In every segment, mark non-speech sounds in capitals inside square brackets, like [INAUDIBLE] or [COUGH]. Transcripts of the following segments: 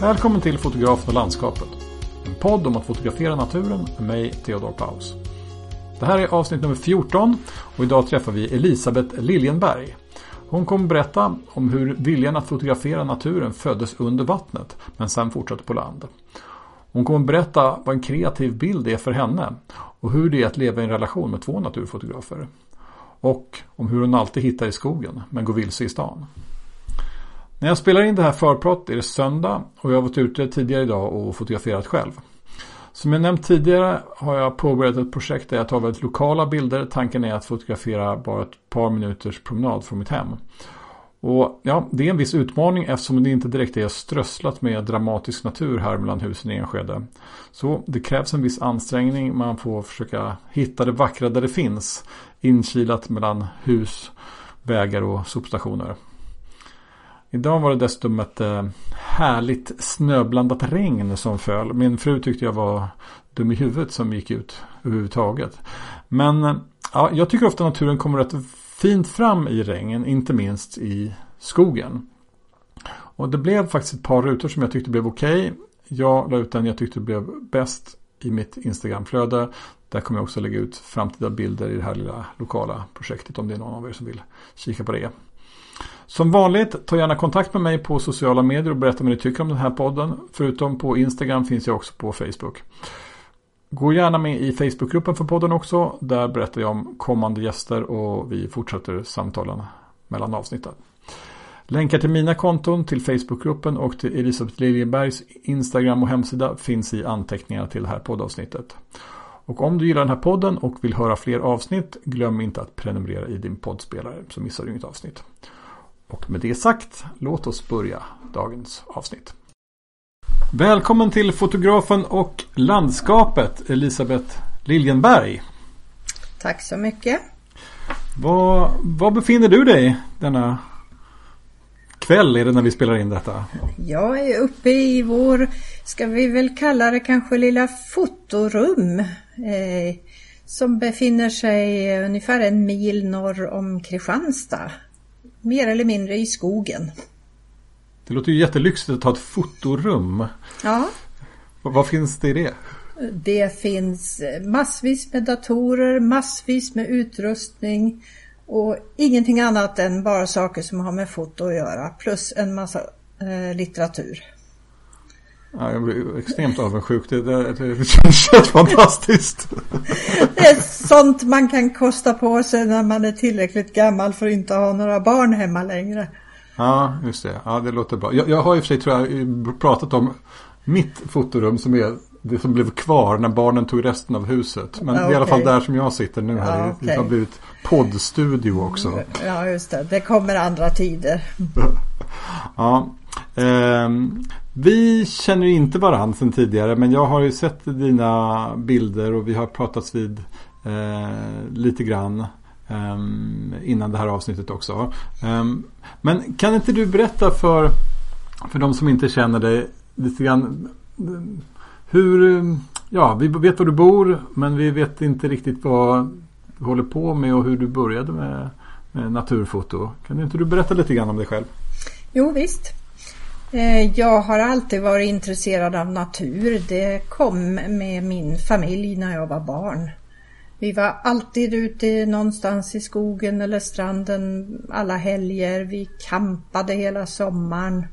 Välkommen till Fotografen och landskapet. En podd om att fotografera naturen med mig, Theodor Paus. Det här är avsnitt nummer 14 och idag träffar vi Elisabeth Liljenberg. Hon kommer berätta om hur viljan att fotografera naturen föddes under vattnet men sen fortsatte på land. Hon kommer berätta vad en kreativ bild är för henne och hur det är att leva i en relation med två naturfotografer. Och om hur hon alltid hittar i skogen men går vilse i stan. När jag spelar in det här förpratet är det söndag och jag har varit ute tidigare idag och fotograferat själv. Som jag nämnt tidigare har jag påbörjat ett projekt där jag tar väldigt lokala bilder. Tanken är att fotografera bara ett par minuters promenad från mitt hem. Och ja, det är en viss utmaning eftersom det inte direkt är strösslat med dramatisk natur här mellan husen i Enskede. Så det krävs en viss ansträngning. Man får försöka hitta det vackra där det finns. Inkilat mellan hus, vägar och sopstationer. Idag var det dessutom ett eh, härligt snöblandat regn som föll. Min fru tyckte jag var dum i huvudet som gick ut överhuvudtaget. Men eh, ja, jag tycker ofta naturen kommer rätt fint fram i regnen, inte minst i skogen. Och det blev faktiskt ett par rutor som jag tyckte blev okej. Okay. Jag la ut den jag tyckte blev bäst i mitt Instagramflöde. Där kommer jag också lägga ut framtida bilder i det här lilla lokala projektet om det är någon av er som vill kika på det. Som vanligt, ta gärna kontakt med mig på sociala medier och berätta vad ni tycker om den här podden. Förutom på Instagram finns jag också på Facebook. Gå gärna med i Facebookgruppen för podden också. Där berättar jag om kommande gäster och vi fortsätter samtalen mellan avsnitten. Länkar till mina konton, till Facebookgruppen och till Elisabeth Liljebergs Instagram och hemsida finns i anteckningarna till det här poddavsnittet. Och om du gillar den här podden och vill höra fler avsnitt, glöm inte att prenumerera i din poddspelare så missar du inget avsnitt. Och med det sagt, låt oss börja dagens avsnitt. Välkommen till fotografen och landskapet Elisabeth Liljenberg. Tack så mycket. Var, var befinner du dig denna kväll är det när vi spelar in detta? Jag är uppe i vår, ska vi väl kalla det kanske lilla fotorum. Eh, som befinner sig ungefär en mil norr om Kristianstad mer eller mindre i skogen. Det låter ju jättelyxigt att ha ett fotorum. Ja. Vad finns det i det? Det finns massvis med datorer, massvis med utrustning och ingenting annat än bara saker som har med foto att göra plus en massa eh, litteratur. Ja, jag blir extremt avundsjuk. Det, det, det känns helt fantastiskt. Det är sånt man kan kosta på sig när man är tillräckligt gammal för att inte ha några barn hemma längre. Ja, just det. Ja, det låter bra. Jag, jag har i och för sig tror jag pratat om mitt fotorum som är det som blev kvar när barnen tog resten av huset. Men okay. det är i alla fall där som jag sitter nu här. Ja, okay. Det har blivit poddstudio också. Ja, just det. Det kommer andra tider. [LAUGHS] ja. Eh, vi känner inte varandra sedan tidigare men jag har ju sett dina bilder och vi har pratats vid eh, lite grann eh, innan det här avsnittet också. Eh, men kan inte du berätta för, för de som inte känner dig lite grann hur, ja vi vet var du bor men vi vet inte riktigt vad du håller på med och hur du började med, med naturfoto. Kan inte du berätta lite grann om dig själv? Jo visst. Eh, jag har alltid varit intresserad av natur. Det kom med min familj när jag var barn. Vi var alltid ute någonstans i skogen eller stranden alla helger. Vi kampade hela sommaren.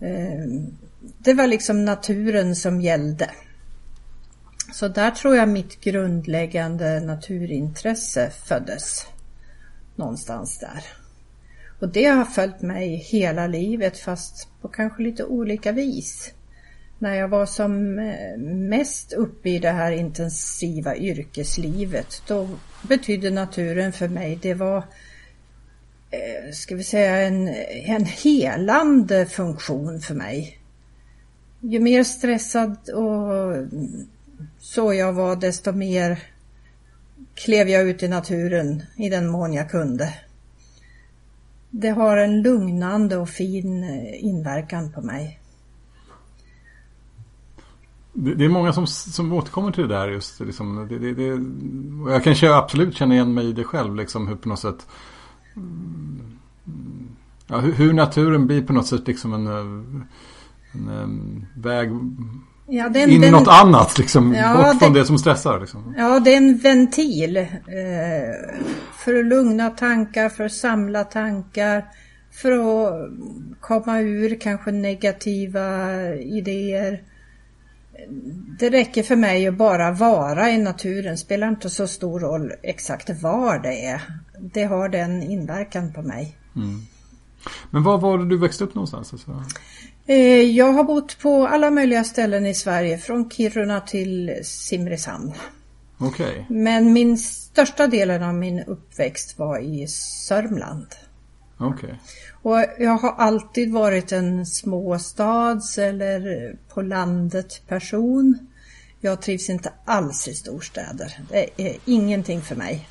Eh, det var liksom naturen som gällde. Så där tror jag mitt grundläggande naturintresse föddes. Någonstans där. Och det har följt mig hela livet fast på kanske lite olika vis. När jag var som eh, mest uppe i det här intensiva yrkeslivet då betydde naturen för mig, det var eh, ska vi säga en, en helande funktion för mig. Ju mer stressad och så jag var desto mer klev jag ut i naturen i den mån jag kunde det har en lugnande och fin eh, inverkan på mig. Det är många som, som återkommer till det där just. Liksom, det, det, det, jag kan köra, absolut känna igen mig i det själv. Liksom, hur på något sätt mm, ja, hur, hur, naturen blir på något sätt liksom en, eh, en en väg Ja, det är en in i något annat liksom. Ja, bort från det- det som stressar liksom. Ja, det är en ventil. Eh, för att lugna tankar, för att samla tankar. För att komma ur kanske negativa idéer. Det räcker för mig att bara vara i naturen. Spelar inte så stor roll exakt var det är. Det har den inverkan på mig. Men var var det du växte upp någonstans? Alltså? Eh, Jag har bott på alla möjliga ställen i Sverige. Från Kiruna till Simrishamn. Okej. Men min största delen av min uppväxt var i Sörmland. Okej. Och jag har alltid varit en småstads eller på landet person. Jag trivs inte alls i storstäder. Det är ingenting för mig.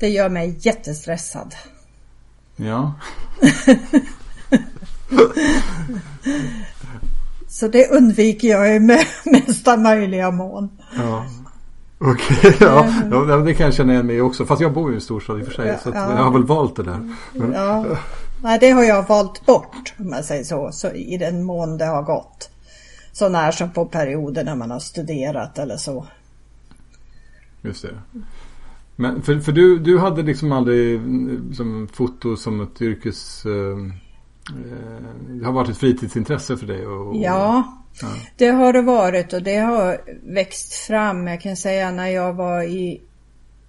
Det gör mig jättestressad. Ja. [LAUGHS] [LAUGHS] Så det undviker jag i [LAUGHS] mesta möjliga mån. Ja. Okej, [LAUGHS] ja. ja. Det kan jag känna igen mig också. Fast jag bor ju i en storstad i och för sig. Ja, så ja. jag har väl valt det där. Men, Ja. Nej, det har jag valt bort om man säger så, så i den mån det har gått. Så när som på perioder när man har studerat eller så. Just det. Men för, för du, du hade liksom aldrig mm, som foto som ett yrkes... Eh, det har varit ett fritidsintresse för dig? Och, och, Ja, Ja. det har det varit och det har växt fram. Jag kan säga när jag var i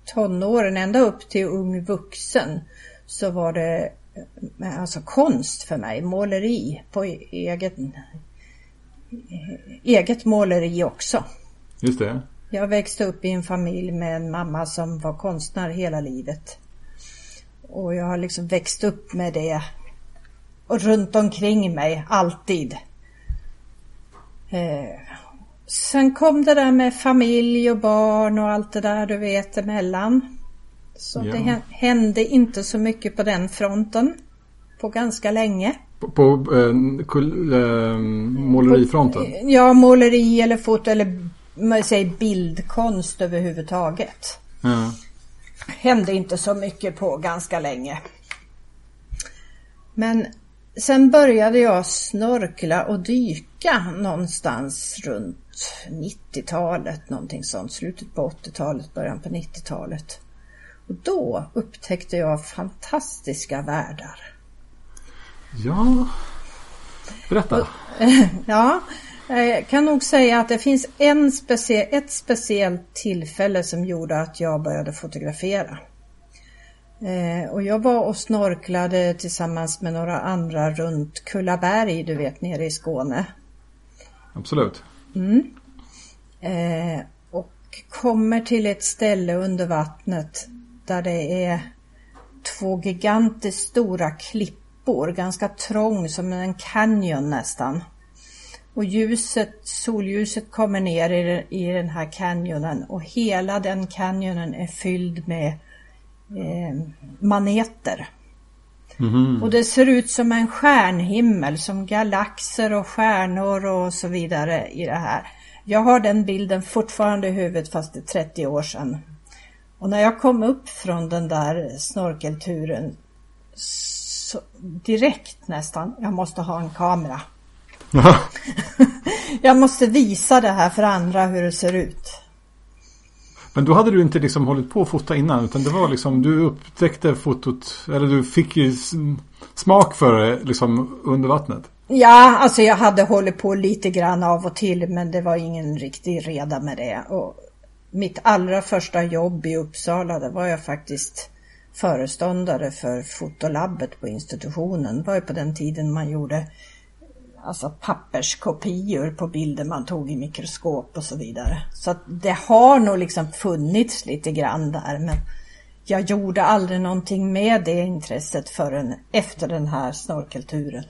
tonåren, ända upp till ung vuxen, så var det eh, alltså konst för mig, måleri på eget, eget måleri också. Just det. Jag växte upp i en familj med en mamma som var konstnär hela livet. Och jag har liksom växt upp med det och runt omkring mig, alltid. Eh, sen kom det där med familj och barn och allt det där du vet emellan. Så Ja. det hä- hände inte så mycket på den fronten på ganska länge. På, på eh, kul, eh, målerifronten? Ja, måleri eller foto eller man säger bildkonst överhuvudtaget. Ja. hände inte så mycket på ganska länge. Men sen började jag snorkla och dyka någonstans runt 90-talet, någonting sånt. Slutet på 80-talet, början på 90-talet. Och då upptäckte jag fantastiska världar. ja. Berätta. [LAUGHS] Ja, jag kan nog säga att det finns en specie ett speciellt tillfälle som gjorde att jag började fotografera. Eh, och jag var och snorklade tillsammans med några andra runt Kullaberg, du vet nere i Skåne. Absolut. Eh, och kommer till ett ställe under vattnet där det är två gigantiskt stora klippor, ganska trång som en canyon nästan. Och ljuset, solljuset kommer ner i, i den här canyonen och hela den canyonen är fylld med eh, maneter. Mhm. Och det ser ut som en stjärnhimmel, som galaxer och stjärnor och så vidare i det här. Jag har den bilden fortfarande i huvudet fast det är 30 år sedan. Och när jag kom upp från den där snorkelturen så direkt nästan, jag måste ha en kamera. Ja. [LAUGHS] [LAUGHS] Jag måste visa det här för andra hur det ser ut. Men då hade du inte liksom hållit på att fota innan utan det var liksom du upptäckte fotot eller du fick ju smak för det liksom under vattnet. Ja, alltså jag hade hållit på lite grann av och till men det var ingen riktig reda med det. Och mitt allra första jobb i Uppsala, där var jag faktiskt föreståndare för fotolabbet på institutionen. Det var ju på den tiden man gjorde alltså papperskopior på bilder man tog i mikroskop och så vidare. Så det har nog liksom funnits lite grann där men jag gjorde aldrig någonting med det intresset förrän efter den här snorkelturen.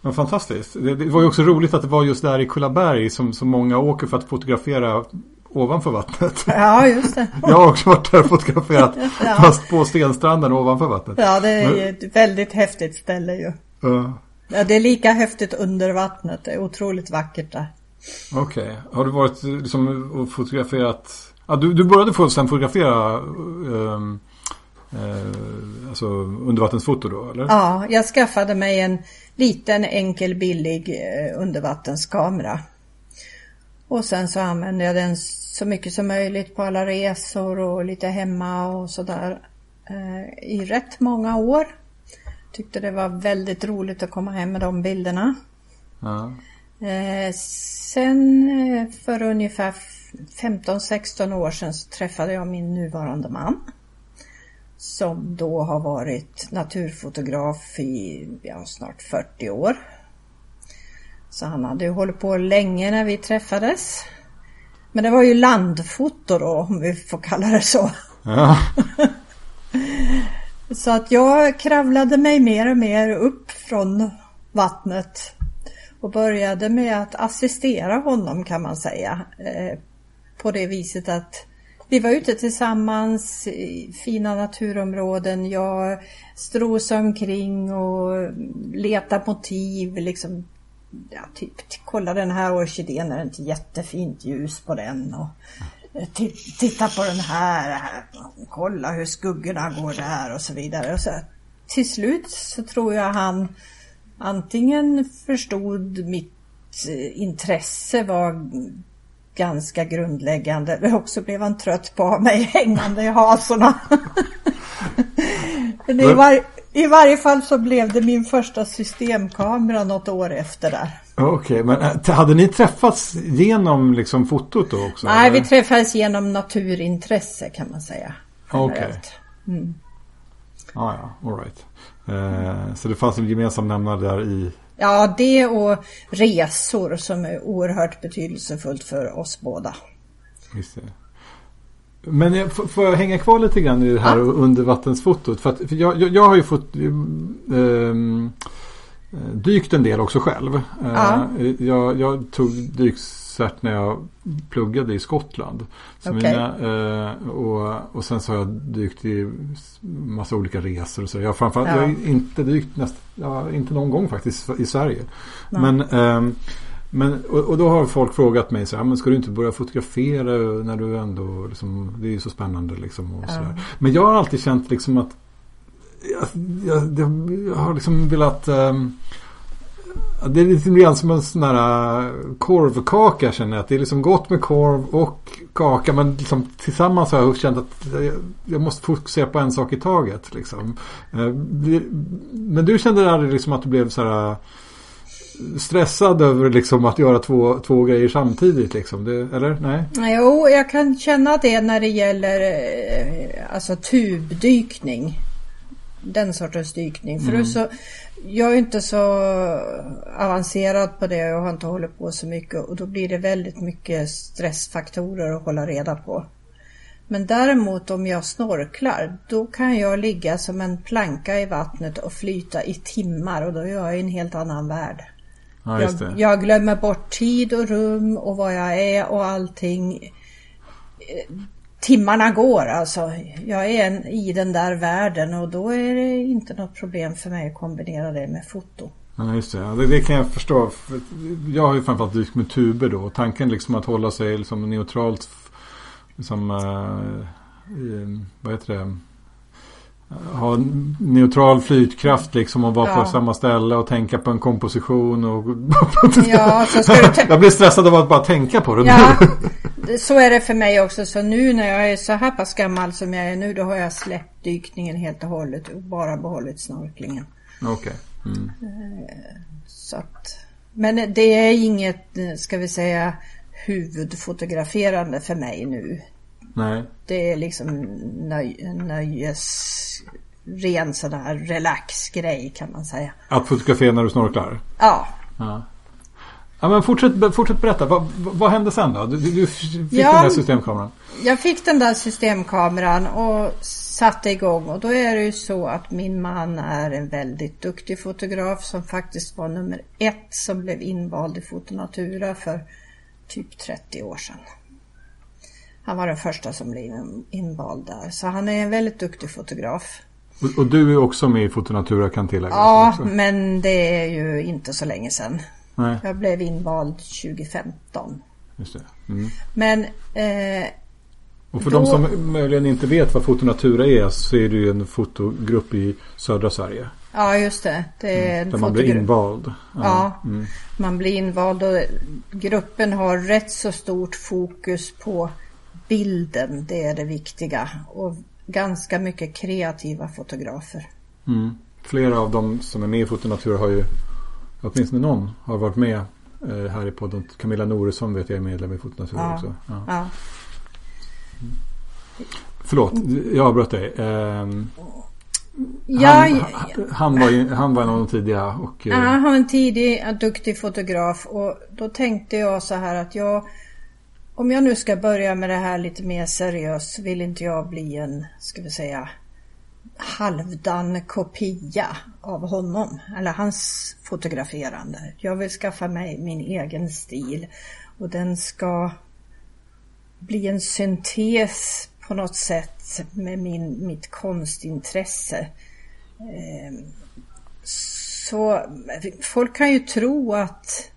Men fantastiskt. Det, det var ju också roligt att det var just där i Kullaberg som, som många åker för att fotografera ovanför vattnet. [LAUGHS] Ja, just det. [LAUGHS] Jag har också varit där och fotograferat Ja. fast på stenstranden ovanför vattnet. Ja, det är ju ett väldigt häftigt ställe ju. Uh, Ja, det är lika häftigt under vattnet. Det är otroligt vackert där. Okej, har du varit liksom och fotograferat? Ja, du, du började få sen fotografera ehm, eh, alltså undervattensfoto då eller? Ja, jag skaffade mig en liten enkel billig eh, undervattenskamera. Och sen så använde jag den så mycket som möjligt på alla resor och lite hemma och sådär eh, i rätt många år. Tyckte det var väldigt roligt att komma hem med de bilderna. Ja. Eh, sen eh, för ungefär 15-16 år sedan så träffade jag min nuvarande man. Som då har varit naturfotograf i ja, snart 40 år. Så han hade ju hållit på länge när vi träffades. Men det var ju landfoto då om vi får kalla det så. Ja. [LAUGHS] Så att jag kravlade mig mer och mer upp från vattnet och började med att assistera honom kan man säga. Eh, på det viset att vi var ute tillsammans i fina naturområden. Jag strosade omkring och letade motiv. Liksom, ja, typ, kolla den här orkidén, är det inte jättefint ljus på den? Och, titta på den här, kolla hur skuggorna går där och så vidare. Och så, till slut så tror jag han antingen förstod mitt eh, intresse var ganska grundläggande eller också blev han trött på mig hängande i hasorna. [LAUGHS] Men i, var, I varje fall så blev det min första systemkamera något år efter där. Okej, okay, men äh, hade ni träffats genom liksom fotot då också? Nej, eller? vi träffades genom naturintresse kan man säga. Okej. Okay. Mm. Ah, ja, all right. Eh, så det fanns en gemensam nämnare där i Ja, det och resor som är oerhört betydelsefullt för oss båda. Just det. Men jag, får jag hänga kvar lite grann i det här ja. undervattensfotot? För, att, för jag, jag, jag, har ju fått um, dykt en del också själv. Ja. Jag, jag tog dykcert när jag pluggade i Skottland. Så okay. mina, eh, och, och sen så har jag dykt i massa olika resor. Och så. Jag, framförallt, ja. jag har inte dykt näst, ja, inte någon gång faktiskt i Sverige. Nej. Men, eh, men, och, och, då har folk frågat mig så här, men ska du inte börja fotografera när du ändå, liksom, det är ju så spännande liksom. Och så Men jag har alltid känt liksom att jag, jag, jag har liksom velat um, det är lite grann som en sån här eh, korvkaka känner jag. Att det är liksom gott med korv och kaka. Men liksom tillsammans har jag känt att jag måste fokusera på en sak i taget. Liksom. Eh, men du kände aldrig liksom att du blev så här eh, stressad över liksom att göra två, två grejer samtidigt? Liksom. Det, eller? Nej? Jo, jag kan känna det när det gäller alltså tubdykning. Den sortens dykning. För mm. så jag är inte så avancerad på det och har inte hållit på så mycket och då blir det väldigt mycket stressfaktorer att hålla reda på. Men däremot om jag snorklar, då kan jag ligga som en planka i vattnet och flyta i timmar och då är jag i en helt annan värld. Ja, jag, jag, glömmer bort tid och rum och vad jag är och allting timmarna går alltså. Jag är en, i den där världen och då är det inte något problem för mig att kombinera det med foto. Ja, just det. det. det. kan jag förstå. Jag har ju framförallt dykt med tuber då. Tanken liksom att hålla sig liksom neutralt. Liksom, uh, vad heter det? ha neutral flytkraft liksom och vara ja. på samma ställe och tänka på en komposition. Och [LAUGHS] ja, så ska du jag blir stressad av att bara tänka på det. Ja, [LAUGHS] så är det för mig också. Så nu när jag är så här pass gammal som jag är nu då har jag släppt dykningen helt och hållet och bara behållit snorklingen. Okej. Okay. Mm. Så att, men det är inget, ska vi säga, huvudfotograferande för mig nu. Nej. Det är liksom nöj, nöjes, ren sån här relax-grej kan man säga. Att fotografera när du snorklar? Ja. ja. Ja, men fortsätt, fortsätt berätta. Vad, vad hände sen då? Du, du fick ja, den där systemkameran. Jag fick den där systemkameran och satte igång. Och då är det ju så att min man är en väldigt duktig fotograf som faktiskt var nummer ett som blev invald i Fotonatura för typ 30 år sedan. Han var den första som blev invald där. Så han är en väldigt duktig fotograf. Och, och du är också med i Fotonatura kan tilläggas? Ja, men det är ju inte så länge sedan. Nej. Jag blev invald 2015. Just det. Mm. Men eh, Och för Då- de som möjligen inte vet vad Fotonatura är så är det ju en fotogrupp i södra Sverige. Ja, just det. Det en Där man blir invald. Ja. Mm. Man blir invald och gruppen har rätt så stort fokus på bilden. Det är det viktiga. Och ganska mycket kreativa fotografer. Mm. Flera av dem som är med i Fotonatura har ju, åtminstone någon, har varit med eh, här i podden. Camilla Noresson vet jag är medlem i Fotonatura Ja. också. Ja. Ja. Förlåt, jag avbröt dig. Ehm, Ja, han, han, var ju, han var en av de tidiga och... eh, Ja, han var en tidig, en duktig fotograf och då tänkte jag så här att jag om jag nu ska börja med det här lite mer seriöst vill inte jag bli en, ska vi säga, halvdan kopia av honom eller hans fotograferande. Jag vill skaffa mig min egen stil och den ska bli en syntes på något sätt med min, mitt konstintresse. Eh, så folk kan ju tro att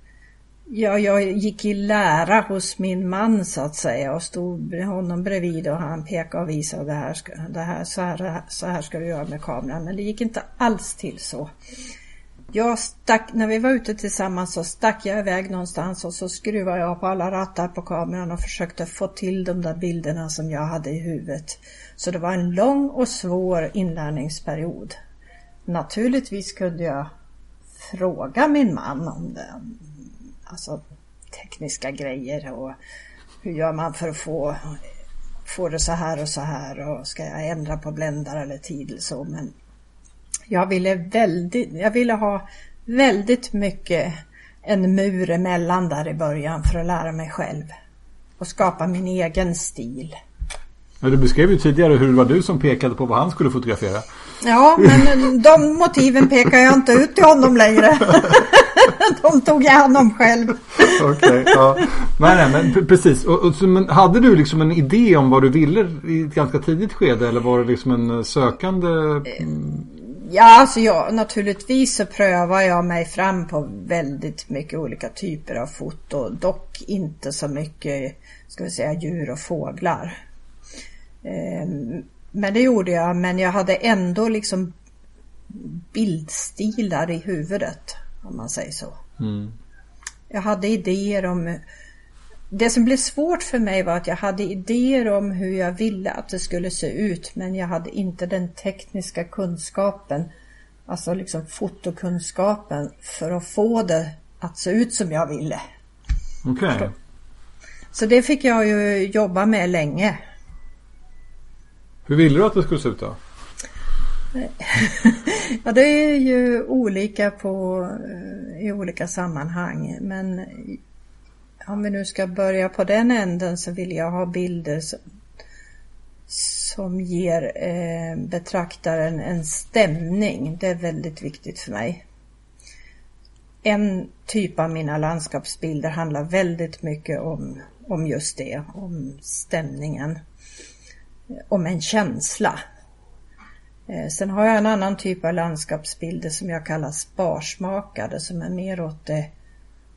ja, jag gick i lära hos min man så att säga och stod med honom bredvid och han pekade och visade det här, det här, så, här, så här ska du göra med kameran. Men det gick inte alls till så. Jag stack, när vi var ute tillsammans så stack jag iväg någonstans och så skruvade jag på alla rattar på kameran och försökte få till de där bilderna som jag hade i huvudet. Så det var en lång och svår inlärningsperiod. Naturligtvis kunde jag fråga min man om det. Alltså tekniska grejer och hur gör man för att få, få det så här och så här och ska jag ändra på bländare eller tid eller så. Men jag ville väldigt, jag ville ha väldigt mycket en mur emellan där i början för att lära mig själv och skapa min egen stil. Ja, du beskrev ju tidigare hur det var du som pekade på vad han skulle fotografera. Ja, men de motiven pekar jag inte ut till honom längre. [LAUGHS] [LAUGHS] De tog jag hand om själv. [LAUGHS] Okej, ja. Nej, nej, men precis. Och, och, men hade du liksom en idé om vad du ville i ett ganska tidigt skede eller var det liksom en eh, sökande? Ja, alltså jag, naturligtvis så prövar jag mig fram på väldigt mycket olika typer av foto. Dock inte så mycket, ska vi säga, djur och fåglar. Ehm, Men det gjorde jag, men jag hade ändå liksom bildstilar i huvudet, om man säger så. Mm. Jag hade idéer om... Det som blev svårt för mig var att jag hade idéer om hur jag ville att det skulle se ut men jag hade inte den tekniska kunskapen, alltså liksom fotokunskapen för att få det att se ut som jag ville. Okej. Så det fick jag ju jobba med länge. Hur ville du att det skulle se ut då? [LAUGHS] Ja, det är ju olika på, eh, i olika sammanhang. Men om vi nu ska börja på den änden så vill jag ha bilder som, som ger eh, betraktaren en stämning. Det är väldigt viktigt för mig. En typ av mina landskapsbilder handlar väldigt mycket om, om just det, om stämningen. Om en känsla. Eh, Sen har jag en annan typ av landskapsbilder som jag kallar sparsmakade som är mer åt det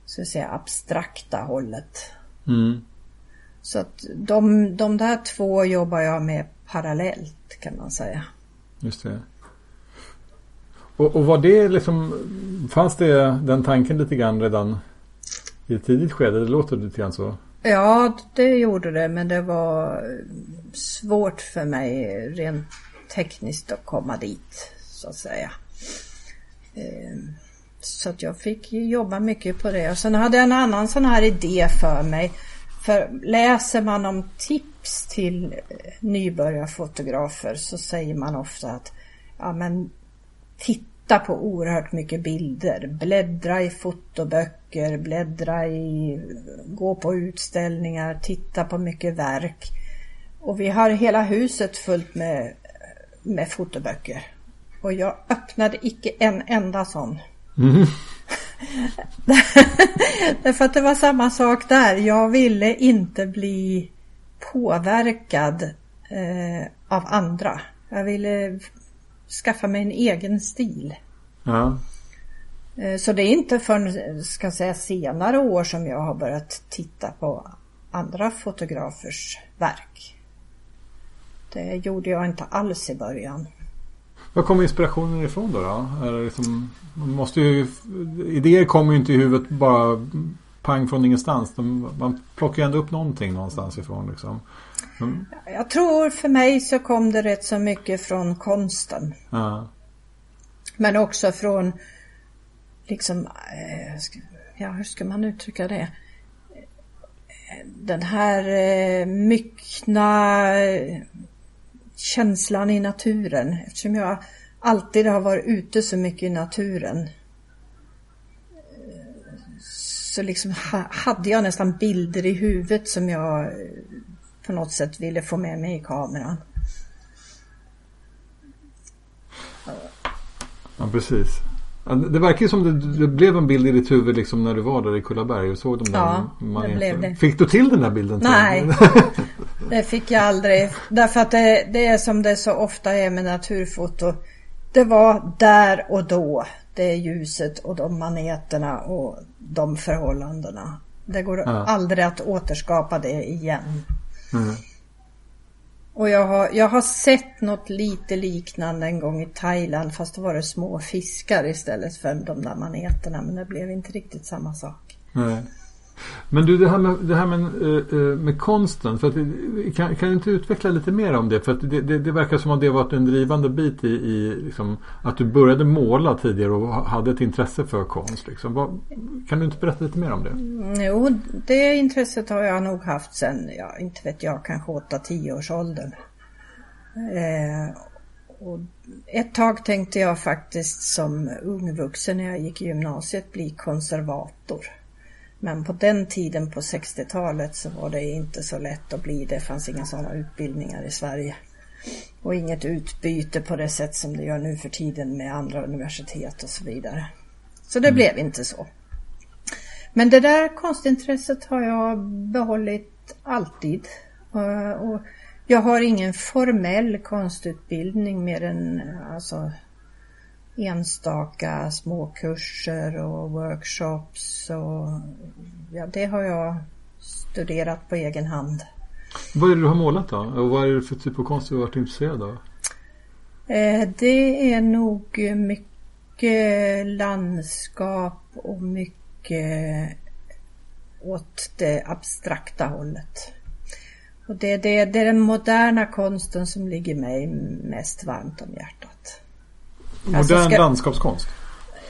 så att säga, abstrakta hållet. Mm. Så att de, de där två jobbar jag med parallellt kan man säga. Just det. Och, och var det liksom, fanns det den tanken lite grann redan i ett tidigt skede? Det låter lite grann så. Ja, det gjorde det men det var svårt för mig rent tekniskt att komma dit så att säga. Ehm, så att jag fick jobba mycket på det. Och sen hade jag en annan sån här idé för mig. För läser man om tips till eh, nybörjarfotografer så säger man ofta att ja, men titta på oerhört mycket bilder. Bläddra i fotoböcker, bläddra i, gå på utställningar, titta på mycket verk. Och vi har hela huset fullt med, med fotoböcker. Och jag öppnade icke en enda sån. Mm. [LAUGHS] Därför att det var samma sak där. Jag ville inte bli påverkad eh, av andra. Jag ville skaffa mig en egen stil. Ja. Eh, Så det är inte förrän ska säga, senare år som jag har börjat titta på andra fotografers verk. Det gjorde jag inte alls i början. Var kommer inspirationen ifrån då? då? Är liksom, man måste ju, idéer kommer ju inte i huvudet bara pang från ingenstans. De, man plockar ju ändå upp någonting någonstans ifrån. Liksom. Mm. Jag tror för mig så kom det rätt så mycket från konsten. Ja. Men också från liksom, eh, ja hur ska man uttrycka det? Den här eh, myckna känslan i naturen eftersom jag alltid har varit ute så mycket i naturen. Så liksom hade jag nästan bilder i huvudet som jag på något sätt ville få med mig i kameran. Ja, precis. Det verkar ju som det, det, blev en bild i ditt huvud liksom när du var där i Kullaberg och såg de där Ja, det blev det. Fick du till den där bilden? Nej, [LAUGHS] [LAUGHS] det fick jag aldrig. Därför att det, det, är som det så ofta är med naturfoto. Det var där och då. Det är ljuset och de maneterna och de förhållandena. Det går ja. aldrig att återskapa det igen. Mm. Och jag har, jag har sett något lite liknande en gång i Thailand fast då var det små fiskar istället för de där maneterna. Men det blev inte riktigt samma sak. Nej. Men du det här med, det här med, eh, eh, med konsten. För att, kan, kan du inte utveckla lite mer om det? För att det, det, det verkar som att det varit en drivande bit i, i liksom, att du började måla tidigare och hade ett intresse för konst. Liksom. Vad, kan du inte berätta lite mer om det? Jo, det intresset har jag nog haft sedan, ja, inte vet jag, kanske 8-10 års åldern. Eh, och ett tag tänkte jag faktiskt som ung vuxen när jag gick i gymnasiet bli konservator. Men på den tiden på 60-talet så var det inte så lätt att bli det. fanns inga sådana utbildningar i Sverige. Och inget utbyte på det sätt som det gör nu för tiden med andra universitet och så vidare. Så det mm. blev inte så. Men det där konstintresset har jag behållit alltid. Och jag har ingen formell konstutbildning mer än alltså, enstaka småkurser och workshops och ja, det har jag studerat på egen hand. Vad är det du har målat då? Och vad är det för typ av konst du har varit intresserad av? Eh, det är nog mycket landskap och mycket åt det abstrakta hållet. Och det, det, det är den moderna konsten som ligger mig mest varmt om hjärtat. Modern alltså ska... landskapskonst?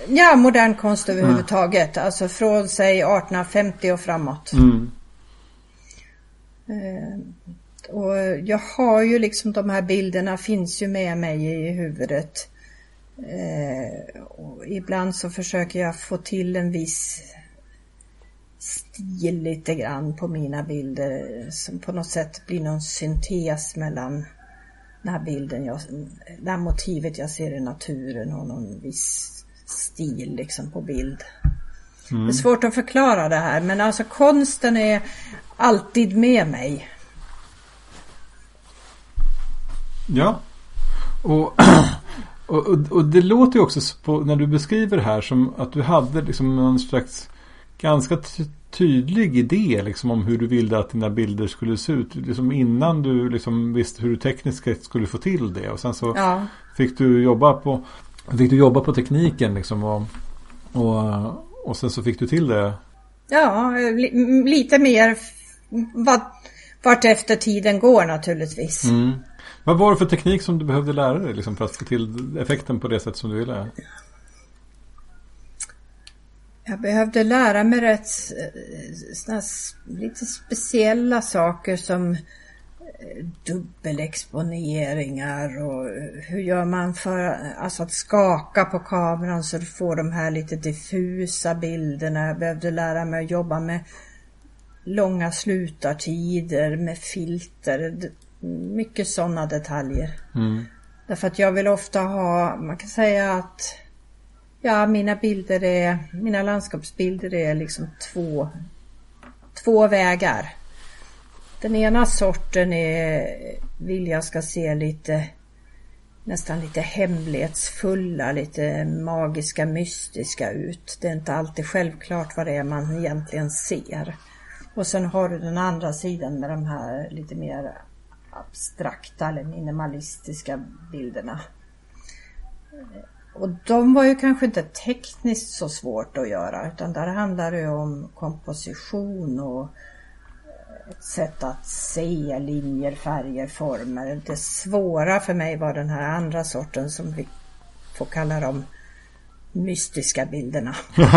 Ja, modern konst överhuvudtaget. Mm. Alltså från sig 1850 och framåt. Mm. Uh, och jag har ju liksom de här bilderna finns ju med mig i huvudet. Uh, och ibland så försöker jag få till en viss stil lite grann på mina bilder som på något sätt blir någon syntes mellan den här bilden, jag, det här motivet jag ser i naturen och någon viss stil liksom på bild. Mm. Det är svårt att förklara det här men alltså konsten är alltid med mig. Ja. Och, [CLEARS THROAT] och, och, det låter ju också på, när du beskriver det här som att du hade liksom någon slags ganska tydlig idé liksom, om hur du ville att dina bilder skulle se ut. Liksom innan du liksom visste hur du tekniskt skulle få till det. Och sen så ja. fick du jobba på Fick du jobba på tekniken liksom och, och, och sen så fick du till det? Ja, li, lite mer vart efter tiden går naturligtvis. Mm. Vad var det för teknik som du behövde lära dig liksom, för att få till effekten på det sätt som du ville? Jag behövde lära mig rätt såna lite speciella saker som eh, dubbelexponeringar och hur gör man för alltså att skaka på kameran så du får de här lite diffusa bilderna. Jag behövde lära mig att jobba med långa slutartider med filter. Mycket sådana detaljer. Mm. Därför att jag vill ofta ha, man kan säga att Ja, mina bilder är, mina landskapsbilder är liksom två, två vägar. Den ena sorten är, vill jag ska se lite nästan lite hemlighetsfulla, lite magiska, mystiska ut. Det är inte alltid självklart vad det är man egentligen ser. Och sen har du den andra sidan med de här lite mer abstrakta eller minimalistiska bilderna. Och de var ju kanske inte tekniskt så svårt att göra utan där handlar det om komposition och ett sätt att se linjer, färger, former. Det svåra för mig var den här andra sorten som vi får kalla dem mystiska bilderna. [LAUGHS]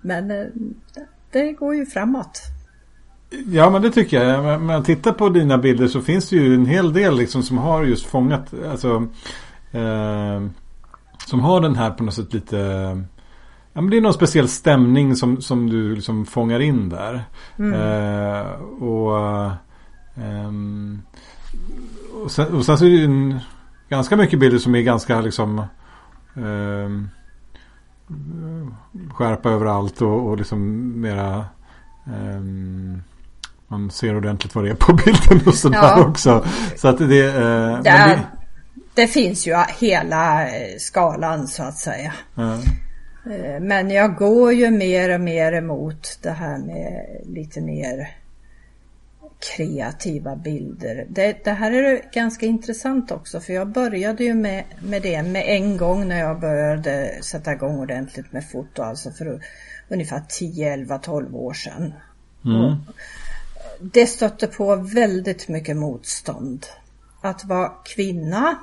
Men eh, det går ju framåt. Ja men det tycker jag. När man tittar på dina bilder så finns det ju en hel del liksom som har just fångat. Alltså, eh, som har den här på något sätt lite. Ja, men det är någon speciell stämning som, som du liksom fångar in där. Mm. Eh, och, eh, och, sen, och sen så är det en, ganska mycket bilder som är ganska liksom eh, skärpa överallt och, och liksom mera um, man ser ordentligt vad det är på bilden och sådär ja. också. Så att det, eh, det, det, det, finns ju hela eh, skalan så att säga. Ja. Eh, men jag går ju mer och mer emot det här med lite mer kreativa bilder. Det, det, här är ganska intressant också för jag började ju med, med det med en gång när jag började sätta igång ordentligt med foto, alltså för ungefär 10, 11, 12 år sedan. Mm. Det stötte på väldigt mycket motstånd. Att vara kvinna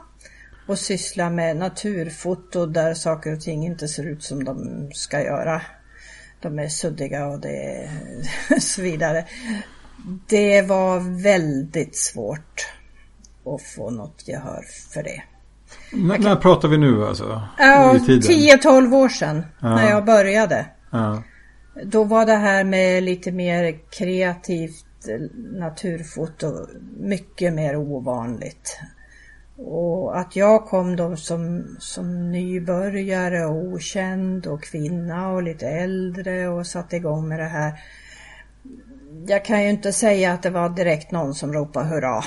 och syssla med naturfoto där saker och ting inte ser ut som de ska göra. De är suddiga och det [LAUGHS] så vidare. Det var väldigt svårt att få något gehör för det. N kan... När pratar vi nu alltså? Ja, 10-12 år sedan ja. när jag började. Ja. Då var det här med lite mer kreativt naturfoto mycket mer ovanligt. Och att jag kom då som, som nybörjare och okänd och kvinna och lite äldre och satte igång med det här jag kan ju inte säga att det var direkt någon som ropade hurra.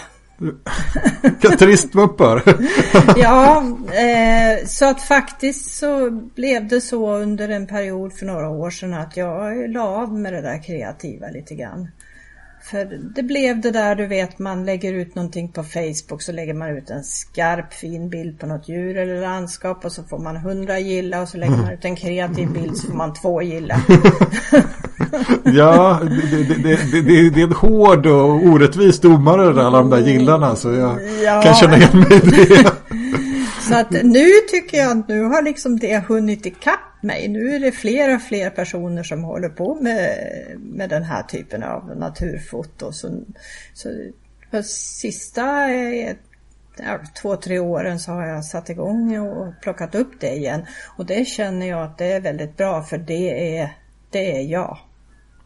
Vilka turistmuppar. [LAUGHS] ja, eh, så att faktiskt så blev det så under en period för några år sedan att jag la av med det där kreativa lite grann. För det blev det där du vet man lägger ut någonting på Facebook så lägger man ut en skarp fin bild på något djur eller landskap och så får man hundra gilla och så lägger man ut en kreativ bild så får man två gilla. [LAUGHS] ja, det, det, det, det, är en hård och orättvis domare alla de där gillarna så jag ja. kan känna igen mig i det. [LAUGHS] så att nu tycker jag att nu har liksom det hunnit ikapp mig. Nu är det fler och fler personer som håller på med, med den här typen av naturfoto. Så, så på sista eh, ja, två, tre åren så har jag satt igång och plockat upp det igen. Och det känner jag att det är väldigt bra för det är, det är jag.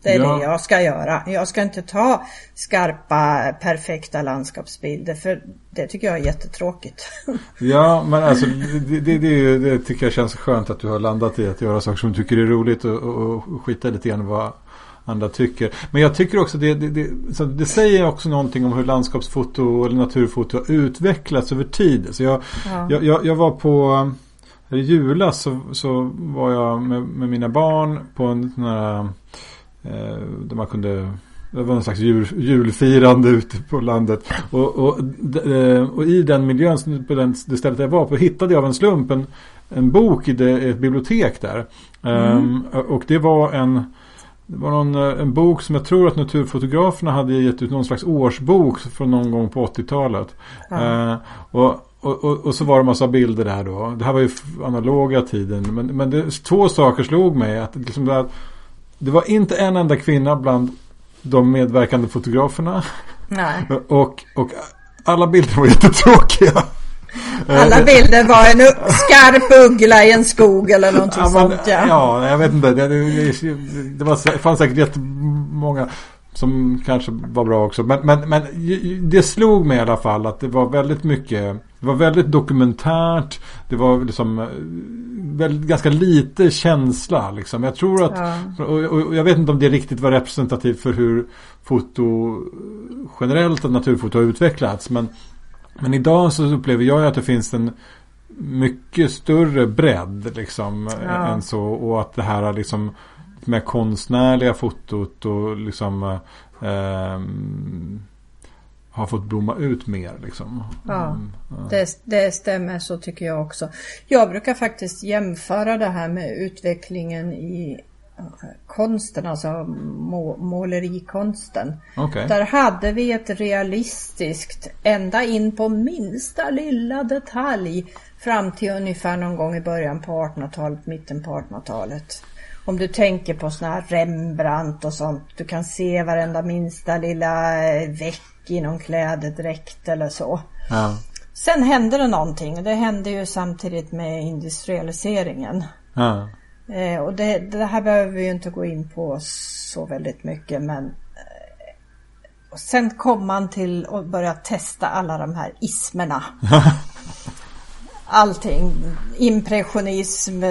Det är ja. det jag ska göra. Jag ska inte ta skarpa, perfekta landskapsbilder för det tycker jag är jättetråkigt. [LAUGHS] Ja, men alltså det, det, det, det tycker jag känns skönt att du har landat i att göra saker som du tycker är roligt och, och, och skita lite grann vad andra tycker. Men jag tycker också det, det, det, det säger också någonting om hur landskapsfoto eller naturfoto har utvecklats över tid. Så jag, ja. jag, jag, jag var på i julas så, så var jag med, med mina barn på en sån här där man kunde det var en slags jul, julfirande ute på landet. Och, och, eh, och, i den miljön, på den, det stället jag var på, hittade jag av en slump en, en bok i det, ett bibliotek där. Mm. Um, och det var en det var någon, eh, en bok som jag tror att naturfotograferna hade gett ut någon slags årsbok från någon gång på 80-talet. Mm. Uh, och, och, och, och, så var det en massa bilder där då. Det här var ju analoga tiden. Men, men det, två saker slog mig. Att, liksom det, det var inte en enda kvinna bland de medverkande fotograferna. Nej. [LAUGHS] Och, och alla bilder var jättetråkiga. [LAUGHS] Alla bilder var en skarp uggla i en skog eller någonting ja, men, sånt. Ja. ja, jag vet inte. Det, det, det, var, det fanns säkert jättemånga som kanske var bra också. Men, men, men det slog mig i alla fall att det var väldigt mycket. Det var väldigt dokumentärt. Det var liksom eh, väldigt, ganska lite känsla. Liksom. Jag tror att, ja. och, och, jag vet inte om det riktigt var representativt för hur foto generellt och naturfoto har utvecklats. Men, men idag så upplever jag att det finns en mycket större bredd liksom ja. än så. Och att det här liksom med konstnärliga fotot och liksom eh, har fått blomma ut mer. Liksom. Ja, mm, ja. Det, det stämmer så tycker jag också. Jag brukar faktiskt jämföra det här med utvecklingen i konsten, alltså må, målerikonsten. Okay. Där hade vi ett realistiskt, ända in på minsta lilla detalj fram till ungefär någon gång i början på 1800-talet, mitten på 1800-talet. Om du tänker på sådana här Rembrandt och sånt, du kan se varenda minsta lilla eh, veck i någon klädedräkt eller så. Ja. Sen hände det någonting. Det hände ju samtidigt med industrialiseringen. Ja. Eh, och det, det, här behöver vi ju inte gå in på så väldigt mycket men eh, och sen kom man till att börja testa alla de här ismerna. [LAUGHS] Allting. Impressionism,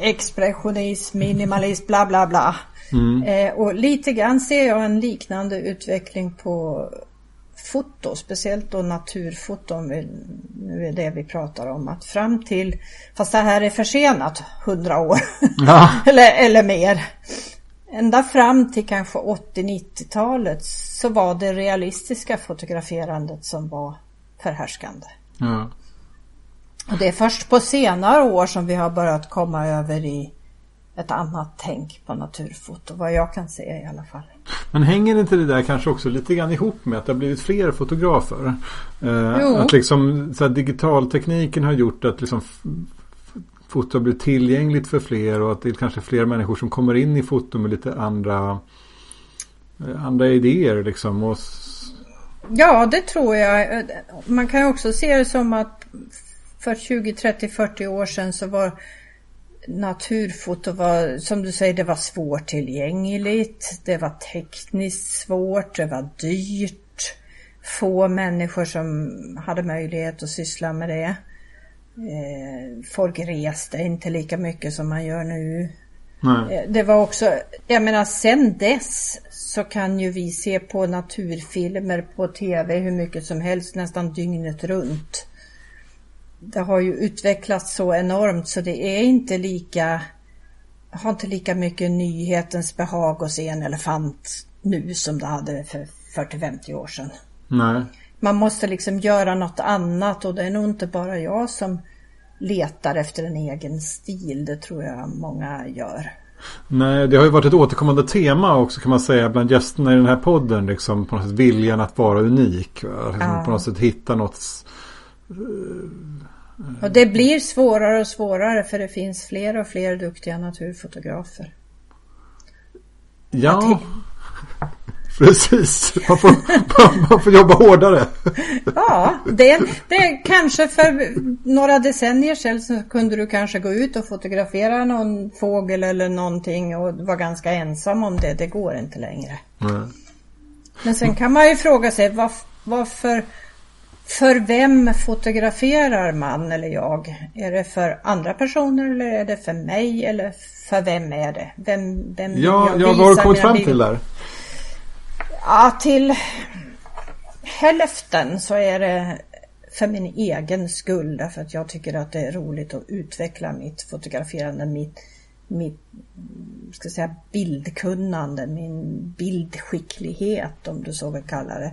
expressionism, minimalism, bla bla bla. Mm. Eh, och lite grann ser jag en liknande utveckling på foto, speciellt då naturfoto, om vi, nu är det vi pratar om, att fram till, fast det här är försenat, 100 år ja. [LAUGHS] eller, eller mer. Ända fram till kanske 80-90-talet så var det realistiska fotograferandet som var förhärskande. Ja. Och det är först på senare år som vi har börjat komma över i ett annat tänk på naturfoto, vad jag kan se i alla fall. Men hänger inte det där kanske också lite grann ihop med att det har blivit fler fotografer? Eh, att liksom så här, digitaltekniken har gjort att liksom foto blivit tillgängligt för fler och att det är kanske fler människor som kommer in i foto med lite andra, eh, andra idéer liksom. Och... Ja, det tror jag. Man kan också se det som att för 20, 30, 40 år sedan så var naturfoto var, som du säger, det var svårtillgängligt. Det var tekniskt svårt, det var dyrt. Få människor som hade möjlighet att syssla med det. Eh, folk reste inte lika mycket som man gör nu. Nej. Eh, det var också, jag menar sen dess så kan ju vi se på naturfilmer på tv hur mycket som helst nästan dygnet runt det har ju utvecklats så enormt så det är inte lika, har inte lika mycket nyhetens behag att se en elefant nu som det hade för 40-50 år sedan. Nej. Man måste liksom göra något annat och det är nog inte bara jag som letar efter en egen stil. Det tror jag många gör. Nej, det har ju varit ett återkommande tema också kan man säga bland gästerna i den här podden. Liksom på något sätt viljan att vara unik. Liksom ja. På något sätt hitta något och det blir svårare och svårare för det finns fler och fler duktiga naturfotografer. Ja, [LAUGHS] precis. Man får, man får jobba hårdare. Ja, det, det kanske för några decennier sedan så kunde du kanske gå ut och fotografera någon fågel eller någonting och vara ganska ensam om det. Det går inte längre. Mm. Men sen kan man ju fråga sig varför för vem fotograferar man eller jag? Är det för andra personer eller är det för mig eller för vem är det? Vem, vem ja, jag ja, vad har du kommit fram till där? Ja, till hälften så är det för min egen skull därför att jag tycker att det är roligt att utveckla mitt fotograferande, mitt, mitt ska säga, bildkunnande, min bildskicklighet om du så vill kalla det.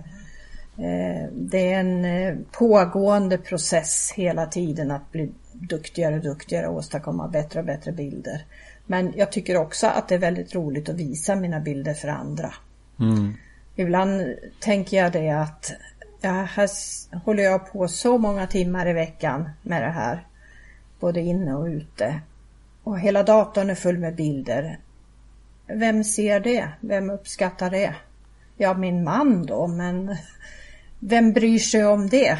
Eh, det är en eh, pågående process hela tiden att bli duktigare och duktigare och åstadkomma bättre och bättre bilder. Men jag tycker också att det är väldigt roligt att visa mina bilder för andra. Mm. Ibland tänker jag det att ja, här håller jag på så många timmar i veckan med det här. Både inne och ute. Och hela datorn är full med bilder. Vem ser det? Vem uppskattar det? Ja, min man då, men vem bryr sig om det?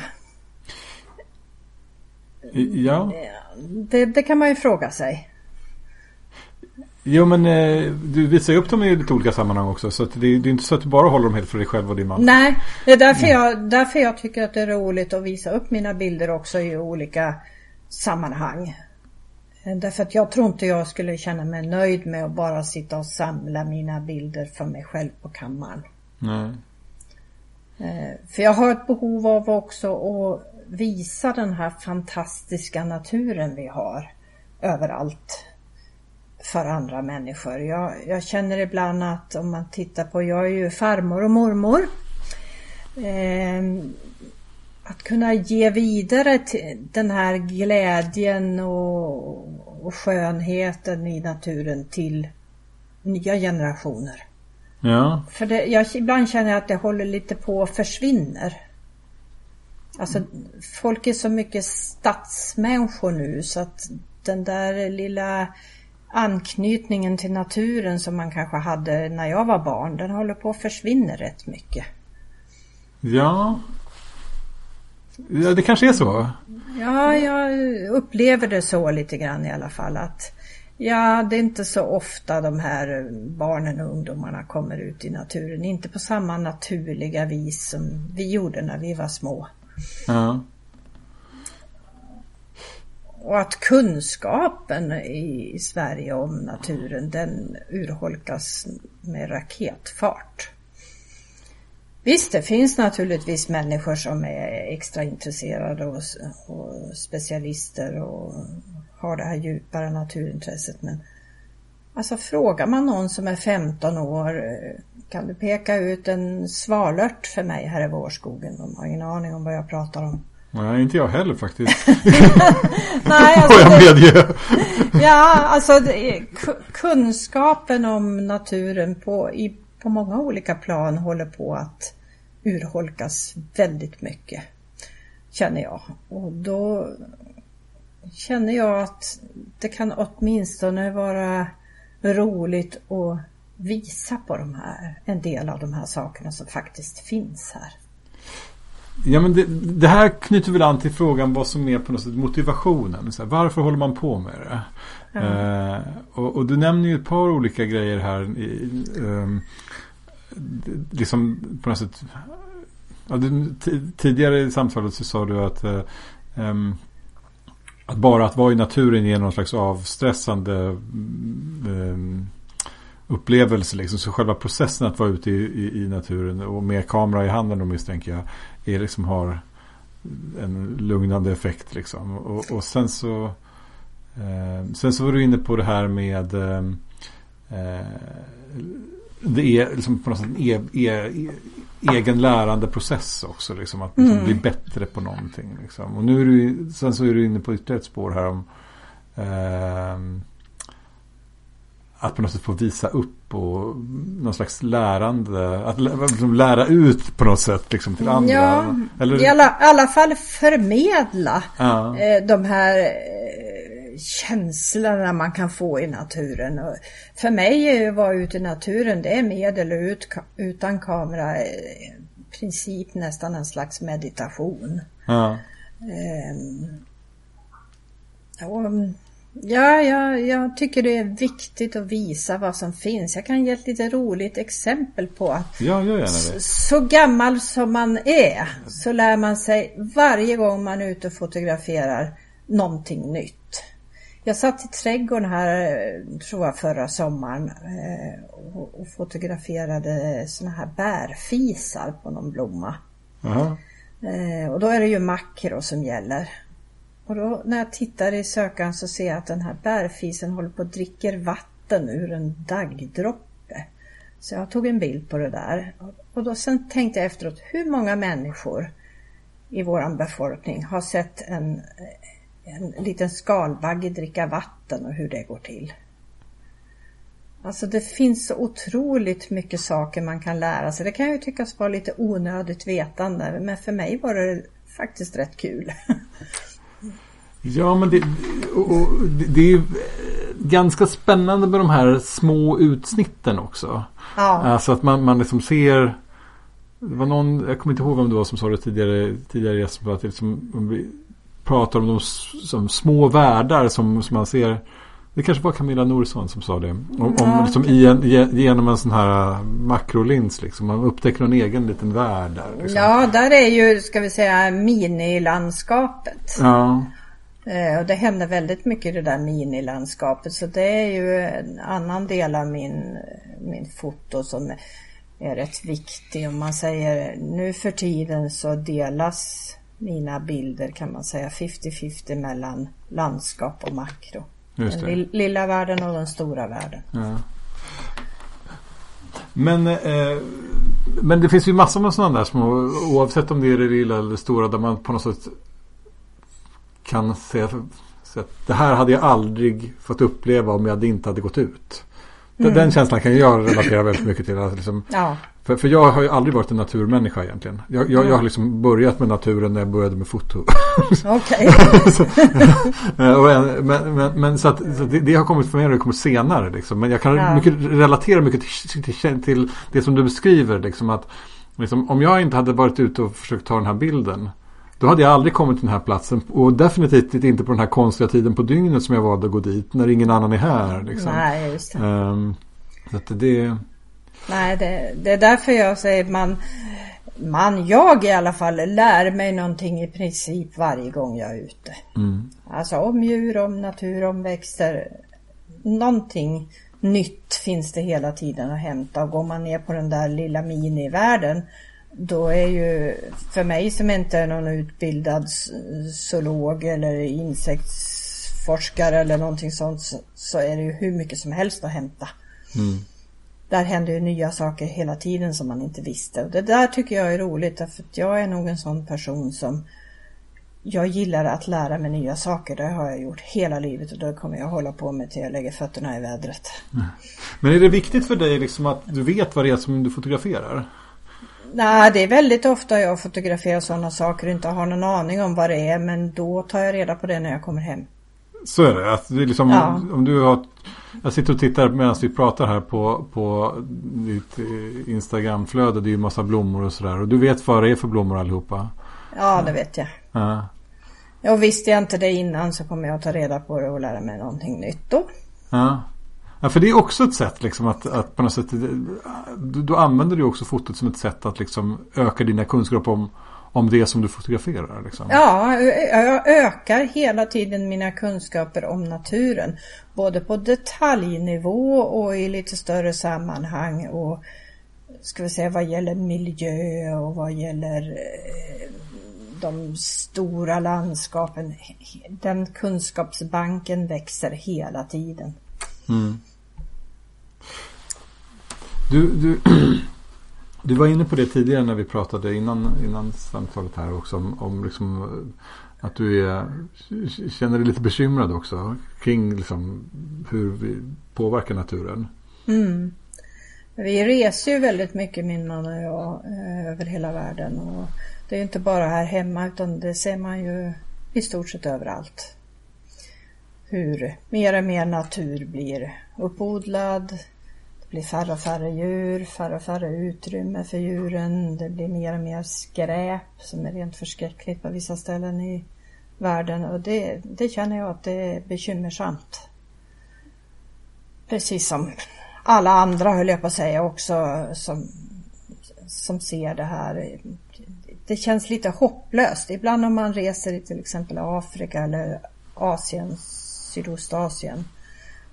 Ja. Det, det kan man ju fråga sig. Jo men eh, du visar ju upp dem i lite olika sammanhang också. Så det, det, är inte så att du bara håller dem helt för dig själv och din man. Nej, det är därför, mm. jag, därför jag tycker att det är roligt att visa upp mina bilder också i olika sammanhang. Därför att jag tror inte jag skulle känna mig nöjd med att bara sitta och samla mina bilder för mig själv på kammaren. Nej. Eh, för jag har ett behov av också att visa den här fantastiska naturen vi har överallt. för andra människor. Jag, jag, känner ibland att om man tittar på, jag är ju farmor och mormor. Eh, att kunna ge vidare till den här glädjen och, och skönheten i naturen till nya generationer. Ja. För det, jag, ibland känner jag att det håller lite på att försvinner. Alltså folk är så mycket stadsmänniskor nu så att den där lilla anknytningen till naturen som man kanske hade när jag var barn, den håller på att försvinna rätt mycket. Ja. Ja, det kanske är så. Ja, jag upplever det så lite grann i alla fall att Ja, det är inte så ofta de här barnen och ungdomarna kommer ut i naturen. Inte på samma naturliga vis som vi gjorde när vi var små. Ja. Och att kunskapen i Sverige om naturen den urholkas med raketfart. Visst, det finns naturligtvis människor som är extra intresserade och, och specialister och har det här djupare naturintresset. Men alltså frågar man någon som är 15 år, kan du peka ut en svalört för mig här i vårskogen? De har ingen aning om vad jag pratar om. Nej, inte jag heller faktiskt. [LAUGHS] [LAUGHS] Nej, alltså medge. ja, alltså det, kunskapen om naturen på, i, på många olika plan håller på att urholkas väldigt mycket. Känner jag. Och då känner jag att det kan åtminstone vara roligt att visa på de här, en del av de här sakerna som faktiskt finns här. Ja men det, det, här knyter väl an till frågan vad som är på något sätt motivationen. Så här, varför håller man på med det? Ja. Eh, och, och, du nämner ju ett par olika grejer här. I, um, liksom på något sätt. Ja, du, tidigare i samtalet så sa du att um, att bara att vara i naturen ger någon slags avstressande mm, eh, upplevelse. Liksom. Så själva processen att vara ute i, i, i, naturen och med kamera i handen då misstänker jag. Är liksom har en lugnande effekt liksom. Och, och sen så eh, Sen så var du inne på det här med eh, eh Det är liksom på något sätt en e, e, egen lärande process också. Liksom, att liksom, mm. bli bättre på någonting. Liksom. Och nu är du, sen så är du inne på ytterligare ett spår här om eh, att på något sätt få visa upp och någon slags lärande. Att liksom lära ut på något sätt liksom till andra. Ja, Eller? i alla, alla fall förmedla ja. eh, de här eh, känslorna man kan få i naturen. Och för mig är att vara ute i naturen, det är med eller ut, utan kamera i princip nästan en slags meditation. Ja. Eh, och, Ja, ja, jag tycker det är viktigt att visa vad som finns. Jag kan ge ett lite roligt exempel på att ja, gör det. så gammal som man är så lär man sig varje gång man är ute och fotograferar någonting nytt. Jag satt i trädgården här, tror jag, förra sommaren eh, och fotograferade såna här bärfisar på någon blomma. Uh -huh. Och då är det ju makro som gäller. Och då när jag tittar i sökaren så ser jag att den här bärfisen håller på att dricker vatten ur en daggdroppe. Så jag tog en bild på det där. Och då sen tänkte jag efteråt, hur många människor i våran befolkning har sett en, en liten skalbagge dricka vatten och hur det går till? Alltså det finns så otroligt mycket saker man kan lära sig. Det kan ju tyckas vara lite onödigt vetande men för mig var det faktiskt rätt kul. [LAUGHS] Ja, men det, och, och, det är ganska spännande med de här små utsnitten också. Ja. Alltså att man, man liksom ser det var någon, jag kommer inte ihåg om det var som sa det tidigare, tidigare Jesper, att liksom, pratar om de som små världar som, som man ser. Det kanske var Camilla Norsson som sa det. Om, ja, om liksom i en, genom en sån här makrolins liksom. Man upptäcker någon egen liten värld där. Liksom. Ja, där är ju, ska vi säga, minilandskapet. Ja. Eh, och det händer väldigt mycket i det där minilandskapet så det är ju en annan del av min, min foto som är rätt viktig. Om man säger nu för tiden så delas mina bilder kan man säga 50-50 mellan landskap och makro. Just Den det. lilla världen och den stora världen. Ja. Men, eh, men det finns ju massor med sådana där små, oavsett om det är det lilla eller det stora, där man på något sätt kan säga att det här hade jag aldrig fått uppleva om jag inte hade gått ut. Den- Den känslan kan jag relatera väldigt mycket till. Att liksom, Ja, för, för jag har ju aldrig varit en naturmänniska egentligen. Jag, jag, jag har liksom börjat med naturen när jag började med foto. [LAUGHS] okej. [LAUGHS] Eh, och en, men, men, men så att, så det, det har kommit för mig och det kommer senare. Liksom. Men jag kan Ja. mycket, relatera mycket till, till, till det som du beskriver. Liksom, att, liksom, om jag inte hade varit ute och försökt ta den här bilden. Då hade jag aldrig kommit till den här platsen. Och definitivt inte på den här konstiga tiden på dygnet som jag valde att gå dit. När ingen annan är här. Liksom. Nej, just det. Ehm, så att det, Nej, det, det är därför jag säger man, man, jag i alla fall, lär mig någonting i princip varje gång jag är ute. mm, Alltså om djur, om natur, om växter. Någonting nytt finns det hela tiden att hämta. Och går man ner på den där lilla minivärlden då är ju för mig som inte är någon utbildad zoolog eller insektsforskare eller någonting sånt så, är det ju hur mycket som helst att hämta. mm, Där händer ju nya saker hela tiden som man inte visste. Och det där tycker jag är roligt därför att jag är nog en sån person som jag gillar att lära mig nya saker. Det har jag gjort hela livet och det kommer jag hålla på med till jag lägger fötterna i vädret. Men är det viktigt för dig liksom att du vet vad det är som du fotograferar? Nej, det är väldigt ofta jag fotograferar sådana saker och inte har någon aning om vad det är men då tar jag reda på det när jag kommer hem. Så är det. Att det är liksom, Ja. om du har, jag sitter och tittar medan vi pratar här på, på ditt eh, Instagramflöde. Det är ju massa blommor och sådär. Och du vet vad det är för blommor allihopa. Ja, det vet jag. Ja. Och visste jag inte det innan så kommer jag att ta reda på det och lära mig någonting nytt då. Ja. Ja, för det är också ett sätt liksom att, att på något sätt. Då, då använder du också fotot som ett sätt att liksom öka dina kunskaper om, om det som du fotograferar. Liksom. Ja, jag ökar hela tiden mina kunskaper om naturen. Både på detaljnivå och i lite större sammanhang. Och ska vi säga vad gäller miljö och vad gäller eh, de stora landskapen. Den kunskapsbanken växer hela tiden. Mm. Du, du, [CLEARS THROAT] du var inne på det tidigare när vi pratade innan, innan samtalet här också. Om, om liksom, eh, att du är, känner dig lite bekymrad också. Kring liksom, hur vi påverkar naturen. Mm. Vi reser ju väldigt mycket min man och jag eh, över hela världen. Och det är ju inte bara här hemma utan det ser man ju i stort sett överallt. Hur mer och mer natur blir uppodlad. Det blir färre och färre djur, färre och färre utrymme för djuren. Det blir mer och mer skräp som är rent förskräckligt på vissa ställen i världen. Och det, det känner jag att det är bekymmersamt. Precis som alla andra höll jag på att säga också som, som ser det här. Det känns lite hopplöst. Ibland om man reser i till exempel Afrika eller Asien, Sydostasien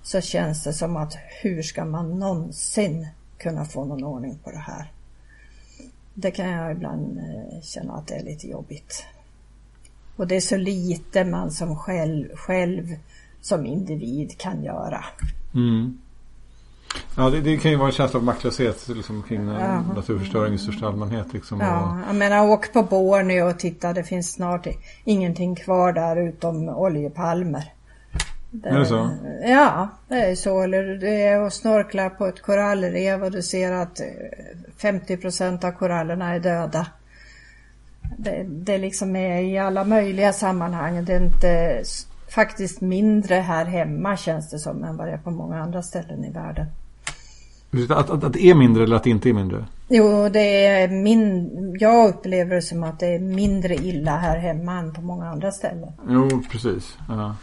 så känns det som att hur ska man någonsin kunna få någon ordning på det här? Det kan jag ibland eh, känna att det är lite jobbigt. Och det är så lite man som själv, själv som individ kan göra. Mm. Ja, det, det kan ju vara en känsla av maktlöshet liksom, kring eh, Ja. naturförstöring i största allmänhet. Liksom, och, Ja, jag menar åk på Borneo och titta, det finns snart ingenting kvar där utom oljepalmer. Det, Är det så? Ja, det är så. Eller det är att snorkla på ett korallrev och du ser att eh, 50 procent av korallerna är döda. Det, det liksom är i alla möjliga sammanhang. Det är inte faktiskt mindre här hemma känns det som än vad det är på många andra ställen i världen. att, att, att det är mindre eller att det inte är mindre? Jo, det är min... Jag upplever det som att det är mindre illa här hemma än på många andra ställen. Jo, precis. Ja.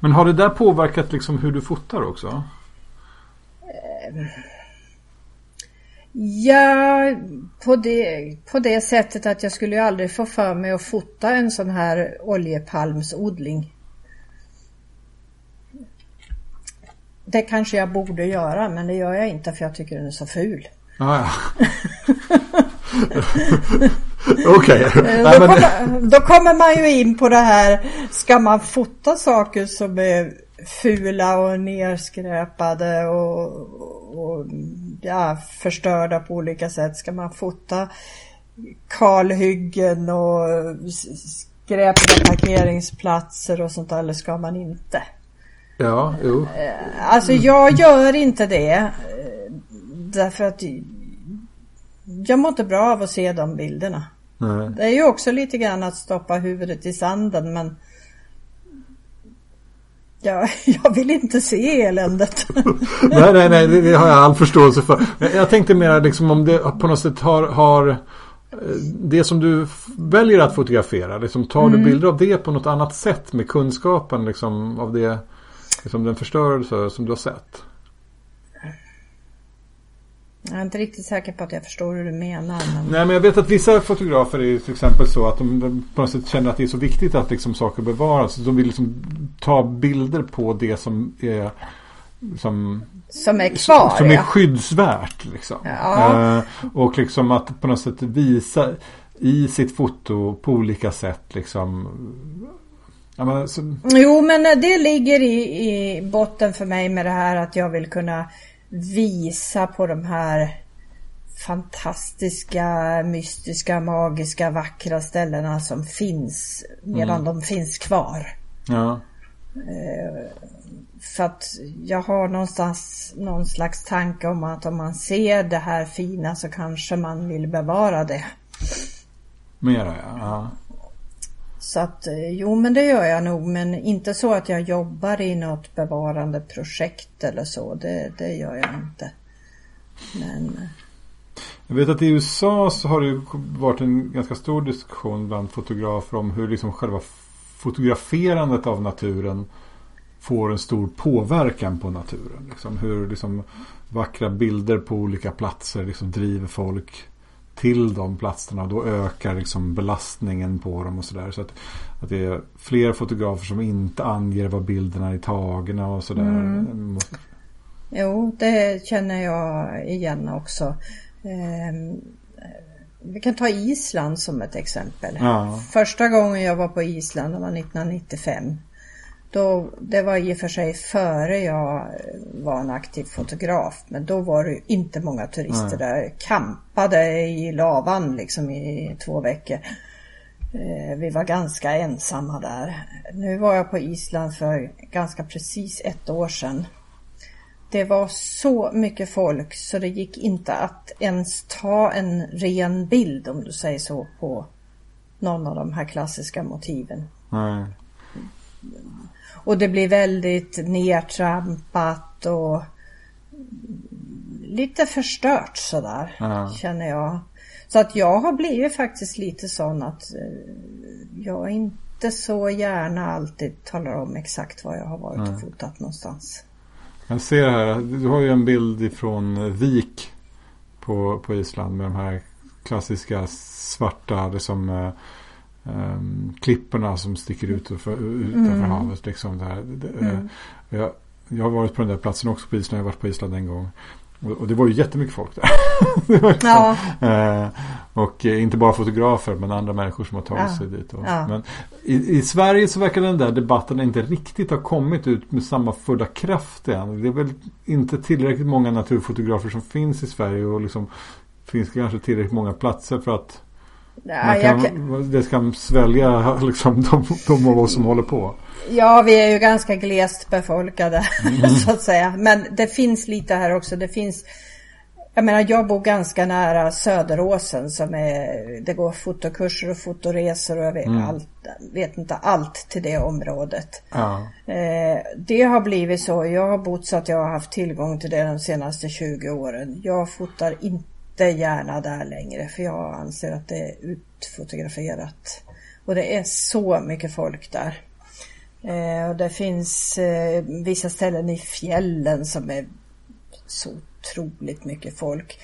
Men har det där påverkat liksom hur du fotar också? Ja, på det, på det sättet att jag skulle ju aldrig få för mig att fota en sån här oljepalmsodling. Det kanske jag borde göra, men det gör jag inte för jag tycker den är så ful. Ah, ja. [LAUGHS] [LAUGHS] [LAUGHS] Okej. Eh, Nej, Då, då kommer man ju in på det här, ska man fota saker som är fula och nerskräpade och, och ja, förstörda på olika sätt. Ska man fota kalhyggen och skräpiga parkeringsplatser och sånt där, eller ska man inte? Ja, jo. Eh, alltså jag gör inte det. Eh, därför att jag mår inte bra av att se de bilderna. Nej. Det är ju också lite grann att stoppa huvudet i sanden men Ja, [LAUGHS] jag vill inte se eländet. [LAUGHS] nej, nej, nej, det, det, har jag all förståelse för. Jag tänkte mer liksom om det på något sätt har, har eh, det som du väljer att fotografera, liksom, tar mm. du bilder av det på något annat sätt med kunskapen liksom, av det, liksom, den förstörelse som du har sett? Jag är inte riktigt säker på att jag förstår hur du menar. Men... Nej, men jag vet att vissa fotografer är till exempel så att de, på något sätt känner att det är så viktigt att liksom saker bevaras. De vill liksom ta bilder på det som är som, som är kvar. Som är ja. skyddsvärt. Liksom. Ja. Eh, och liksom att på något sätt visa i sitt foto på olika sätt liksom Ja, men, så... Jo men det ligger i, i botten för mig med det här att jag vill kunna visa på de här fantastiska, mystiska, magiska, vackra ställena som finns medan mm. de finns kvar. Ja. Eh, för att jag har någonstans någon slags tanke om att om man ser det här fina så kanske man vill bevara det. Mera ja. Så att eh, jo men det gör jag nog men inte så att jag jobbar i något bevarande projekt eller så. Det, det gör jag inte. Men... Eh, jag vet att i USA så har det varit en ganska stor diskussion bland fotografer om hur liksom själva fotograferandet av naturen får en stor påverkan på naturen. Liksom hur liksom vackra bilder på olika platser liksom driver folk till de platserna. Då ökar liksom belastningen på dem och sådär. Så att, att det är fler fotografer som inte anger var bilderna är tagna och sådär. Mm. Jo, det känner jag igen också. Eh, vi kan ta Island som ett exempel. Ja. Första gången jag var på Island, det var 1995. Då, det var i och för sig före jag var en aktiv fotograf men då var det inte många turister Nej. där. Kampade i lavan liksom i två veckor. Eh, vi var ganska ensamma där. Nu var jag på Island för ganska precis ett år sedan. Det var så mycket folk så det gick inte att ens ta en ren bild om du säger så på någon av de här klassiska motiven. Nej. Och det blir väldigt nedtrampat och lite förstört sådär ja. känner jag. Så att jag har blivit faktiskt lite sån att eh, jag inte så gärna alltid talar om exakt var jag har varit och fotat någonstans. Jag ser här, du har ju en bild ifrån Vik på, på Island med de här klassiska svarta, det som eh, um, klipporna som sticker ut utanför mm. havet. Liksom där. Mm. Jag, jag har varit på den där platsen också på Island. Jag har varit på Island en gång. Och, det var ju jättemycket folk där. [LAUGHS] liksom, ja. eh, och eh, inte bara fotografer men andra människor som har tagit ja. sig dit. Och, ja. Men i, i, Sverige så verkar den där debatten inte riktigt ha kommit ut med samma fulla kraft än. Det är väl inte tillräckligt många naturfotografer som finns i Sverige och liksom finns kanske tillräckligt många platser för att Ja, kan, kan... Det ska svälja [LAUGHS] liksom, de, de av oss som håller på. Ja, vi är ju ganska glest befolkade mm. [LAUGHS] så att säga. Men det finns lite här också. Det finns jag menar jag bor ganska nära Söderåsen som är, det går fotokurser och fotoresor och jag vet, mm. allt, vet inte allt till det området. Ja. Eh, det har blivit så, jag har bott så att jag har haft tillgång till det de senaste 20 åren. Jag fotar inte inte gärna där längre för jag anser att det är utfotograferat. Och det är så mycket folk där. Eh, och det finns eh, vissa ställen i fjällen som är så otroligt mycket folk.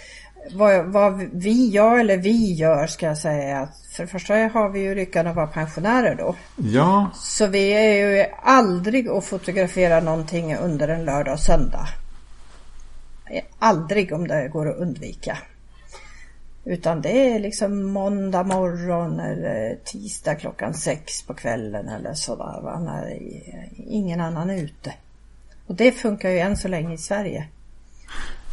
Vad, vad, vi gör, eller vi gör ska jag säga, att för det första har vi ju lyckan att vara pensionärer då. Ja. Så vi är ju aldrig att fotografera någonting under en lördag och söndag. Aldrig om det går att undvika. Utan det är liksom måndag morgon eller tisdag klockan sex på kvällen eller sådär. Va? När ingen annan är ute. Och det funkar ju än så länge i Sverige.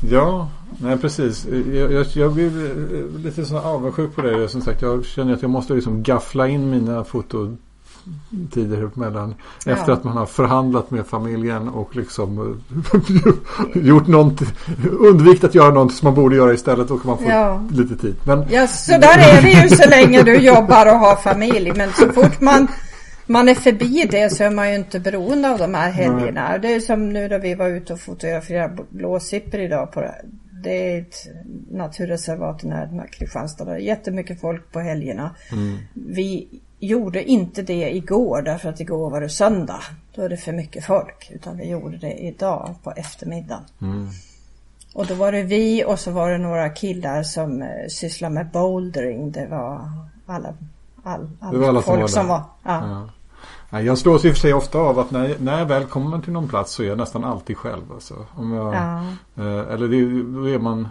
Ja, nej precis. Jag, jag, jag blir eh, lite sån avundsjuk på det. Som sagt, jag känner att jag måste liksom gaffla in mina foton fototider mellan. Efter Ja. att man har förhandlat med familjen och liksom eh, [LAUGHS] gjort någonting. Undvikit att göra någonting som man borde göra istället. Då kan man få Ja. lite tid. Men Ja, så där är det ju så länge du jobbar och har familj. Men så fort man, man är förbi det så är man ju inte beroende av de här helgerna. Det är som nu då vi var ute och fotograferade blåsippor idag. På det. det är ett naturreservat i närheten av Kristianstad. Det är jättemycket folk på helgerna. Vi gjorde inte det igår därför att igår var det söndag. Då är det för mycket folk. Utan vi gjorde det idag på eftermiddagen. Och då var det vi och så var det några killar som eh, sysslar med bouldering. Det var alla, all, all Det var alla som folk var som var. Ja. Ja. Jag slås i och för sig ofta av att när, när jag väl kommer till någon plats så är jag nästan alltid själv. Alltså. Om jag, Ja. eh, eller det, då är man...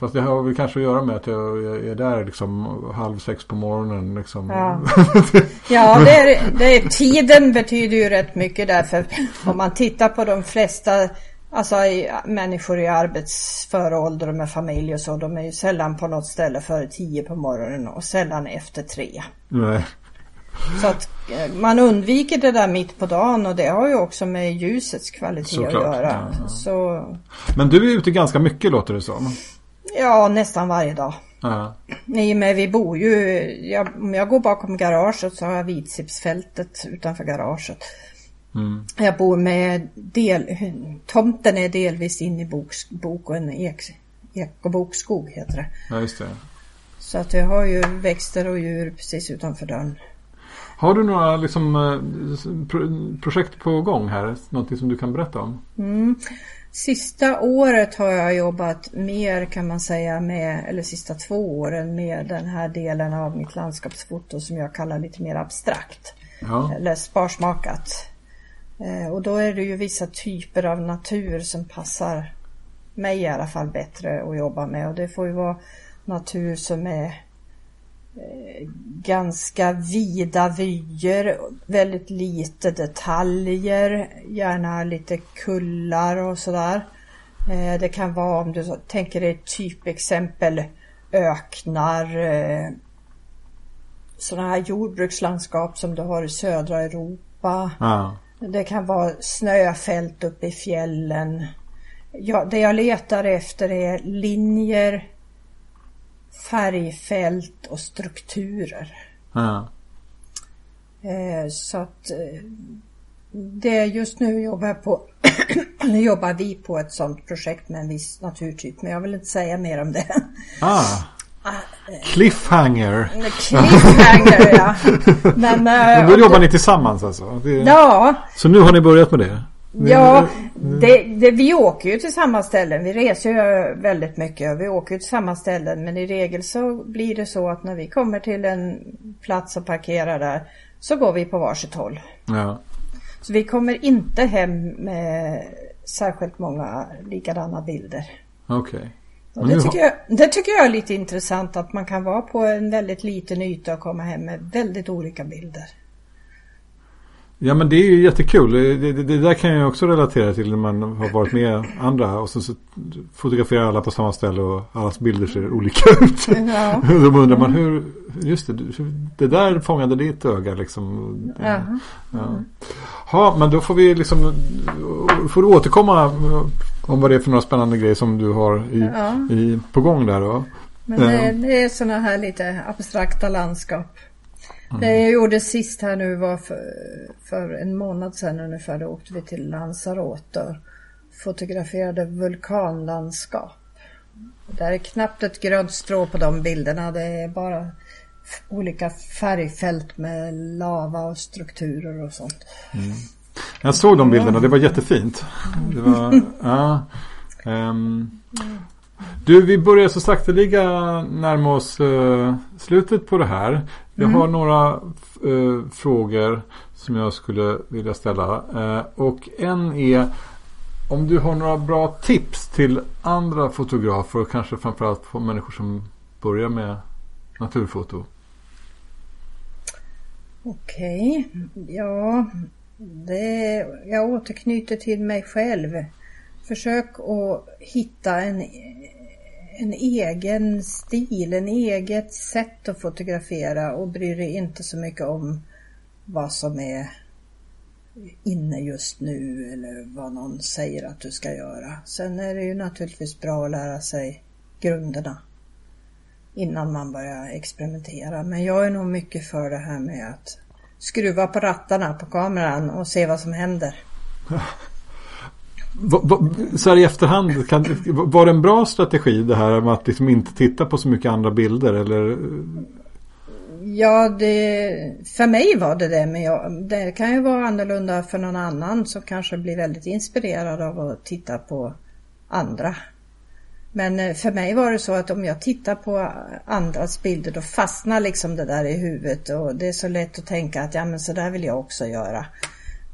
Fast det har väl kanske att göra med att jag, är där liksom halv sex på morgonen. Liksom. Ja. [LAUGHS] Ja, det är, det är, tiden betyder ju rätt mycket därför om man tittar på de flesta alltså, människor i arbetsför ålder och med familj och så. De är ju sällan på något ställe före tio på morgonen och sällan efter tre. Nej. Så att eh, man undviker det där mitt på dagen och det har ju också med ljusets kvalitet Såklart, att göra. ja, ja. Så Men du är ute ganska mycket låter det som. ja, nästan varje dag. Ja. I och med vi bor ju, jag, om jag går bakom garaget så har jag Vidsipsfältet utanför garaget. Mm. Jag bor med del, tomten är delvis in i boks, bok och en ek, ek och bokskog heter det. ja, just det. Så att vi har ju växter och djur precis utanför dörren. Har du några liksom, eh, pro- projekt på gång här? Någonting som du kan berätta om? Mm. Sista året har jag jobbat mer kan man säga med, eller sista två åren med den här delen av mitt landskapsfoto som jag kallar lite mer abstrakt. Ja. eller sparsmakat. Eh, och då är det ju vissa typer av natur som passar mig i alla fall bättre att jobba med och det får ju vara natur som är ganska vida vyer, väldigt lite detaljer, gärna lite kullar och sådär. Eh, det kan vara om du tänker dig typexempel öknar, eh, sådana här jordbrukslandskap som du har i södra Europa. Ja. Det kan vara snöfält uppe i fjällen. Ja, det jag letar efter är linjer, färgfält och strukturer. Ja. Eh, så att eh, det just nu jobbar på [CLEARS THROAT] jobbar vi på ett sådant projekt med en viss naturtyp men jag vill inte säga mer om det. Ah. [LAUGHS] Cliffhanger. Cliffhanger ja. [LAUGHS] Men, eh, Men då jobbar ni tillsammans alltså? Det... Ja, Så nu har ni börjat med det? Ja, det, det, vi åker ju till samma ställen. Vi reser ju väldigt mycket. Vi åker till samma ställen. Men i regel så blir det så att när vi kommer till en plats och parkerar där så går vi på varsitt håll. Ja. Så vi kommer inte hem med särskilt många likadana bilder. Okej. Och Men det, nu tycker jag, det tycker jag är lite intressant att man kan vara på en väldigt liten yta och komma hem med väldigt olika bilder. Ja men det är ju jättekul. Det, det, det där kan jag också relatera till när man har varit med andra. Och så, så fotograferar alla på samma ställe och allas bilder ser olika ut. Ja. [LAUGHS] Då undrar man hur, just det, det där fångade ditt öga liksom. Ja. Ja. Ja, men då får vi liksom, får du återkomma om vad det är för några spännande grejer som du har i, Ja. i, på gång där då. Men det, det är sådana här lite abstrakta landskap. Det jag gjorde sist här nu var för, för en månad sedan ungefär. Då åkte vi till Lanzarote och fotograferade vulkanlandskap. Det är knappt ett grönt strå på de bilderna. Det är bara olika färgfält med lava och strukturer och sånt. Jag såg de bilderna, det var jättefint. Det var, [LAUGHS] ja, ehm. Du, vi börjar så sakteliga närma oss eh, slutet på det här. Jag har några eh, frågor som jag skulle vilja ställa. Eh, och en är om du har några bra tips till andra fotografer och kanske framförallt för människor som börjar med naturfoto. Okej, ja. Det, jag återknyter till mig själv. Försök att hitta en, en egen stil, en eget sätt att fotografera och bry dig inte så mycket om vad som är inne just nu eller vad någon säger att du ska göra. Sen är det ju naturligtvis bra att lära sig grunderna innan man börjar experimentera. Men jag är nog mycket för det här med att skruva på rattarna på kameran och se vad som händer. [LAUGHS] Så här i efterhand, kan, var det en bra strategi det här med att liksom inte titta på så mycket andra bilder? Eller? Ja, det, för mig var det det, men jag, det kan ju vara annorlunda för någon annan som kanske blir väldigt inspirerad av att titta på andra. Men eh, för mig var det så att om jag tittar på andras bilder då fastnar liksom det där i huvudet och det är så lätt att tänka att ja men så där vill jag också göra.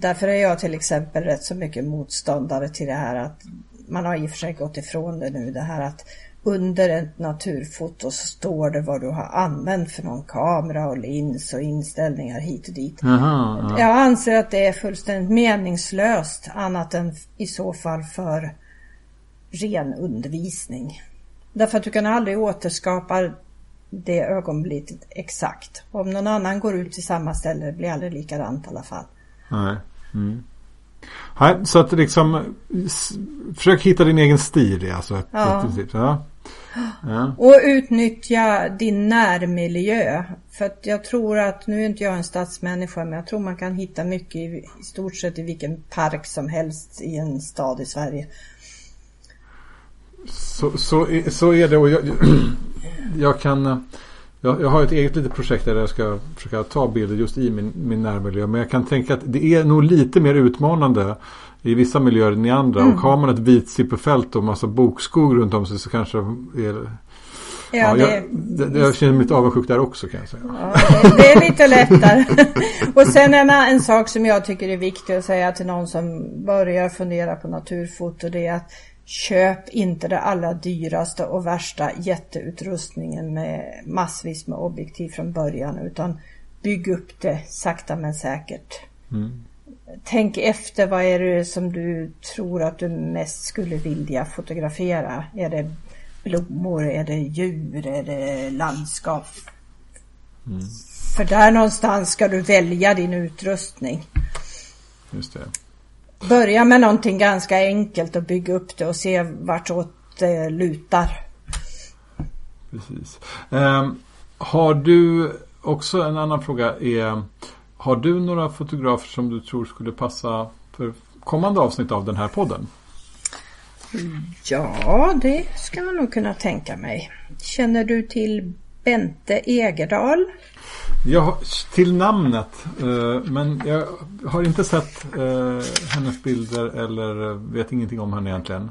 Därför är jag till exempel rätt så mycket motståndare till det här att man har i och för sig gått ifrån det nu det här att under ett naturfoto så står det vad du har använt för någon kamera och lins och inställningar hit och dit. Aha, ja. Jag anser att det är fullständigt meningslöst annat än i så fall för ren undervisning. Därför att du kan aldrig återskapa det ögonblicket exakt. Om någon annan går ut till samma ställe det blir aldrig likadant i alla fall. Nej. Mm. Nej, så att liksom försök hitta din egen stil. Alltså, ja. ja. Ja. Och utnyttja din närmiljö. För att jag tror att, nu är inte jag en stadsmänniska, men jag tror man kan hitta mycket i, i stort sett i vilken park som helst i en stad i Sverige. Så, så, så är det och jag, [CLEARS THROAT] jag kan jag, jag, har ett eget litet projekt där jag ska försöka ta bilder just i min, min närmiljö. Men jag kan tänka att det är nog lite mer utmanande i vissa miljöer än i andra. Mm. Och har man ett vitsipperfält och massa bokskog runt om sig så kanske är Ja, ja, det... jag, jag känner mig lite avundsjuk där också kan jag säga. Ja, det, det, är lite lättare. [LAUGHS] och sen en, en sak som jag tycker är viktig att säga till någon som börjar fundera på naturfoto. Det är att Köp inte det allra dyraste och värsta jätteutrustningen med massvis med objektiv från början utan bygg upp det sakta men säkert. Mm. Tänk efter vad är det som du tror att du mest skulle vilja fotografera? Är det blommor? Är det djur? Är det landskap? Mm. För där någonstans ska du välja din utrustning. Just det. Börja med någonting ganska enkelt och bygga upp det och se vartåt det lutar. Precis. Um, har du också en annan fråga är Har du några fotografer som du tror skulle passa för kommande avsnitt av den här podden? Ja, det ska man nog kunna tänka mig. Känner du till Bente Egerdal? Jag, till namnet. Eh, men jag har inte sett eh, hennes bilder eller vet ingenting om henne egentligen.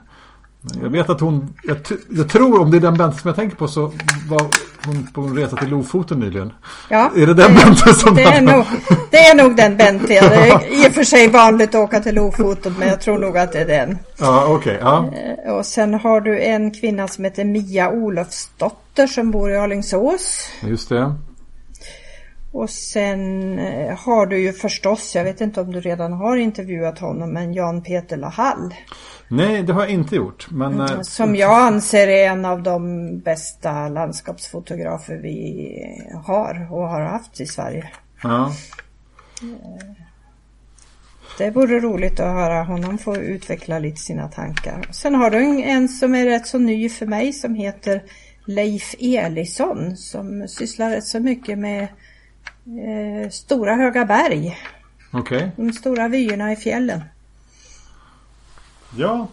Jag vet att hon, jag, jag, tror om det är den Bente som jag tänker på så var hon på en resa till Lofoten nyligen. Ja, är det den det, Bente som det är, nog, det är nog den Bente. Det är i och för sig vanligt att åka till Lofoten men jag tror nog att det är den. Ja, okej. Okay, ja. Eh, och sen har du en kvinna som heter Mia Olofsdotter som bor i Alingsås. Just det. Och sen eh, har du ju förstås, jag vet inte om du redan har intervjuat honom, men Jan Peter Lahall. Nej, det har jag inte gjort. Men, mm, som jag anser är en av de bästa landskapsfotografer vi har och har haft i Sverige. Ja. Det vore roligt att höra honom få utveckla lite sina tankar. Sen har du en som är rätt så ny för mig som heter Leif Elisson som sysslar rätt så mycket med eh, stora höga berg. Okay. De stora vyerna i fjällen. Ja.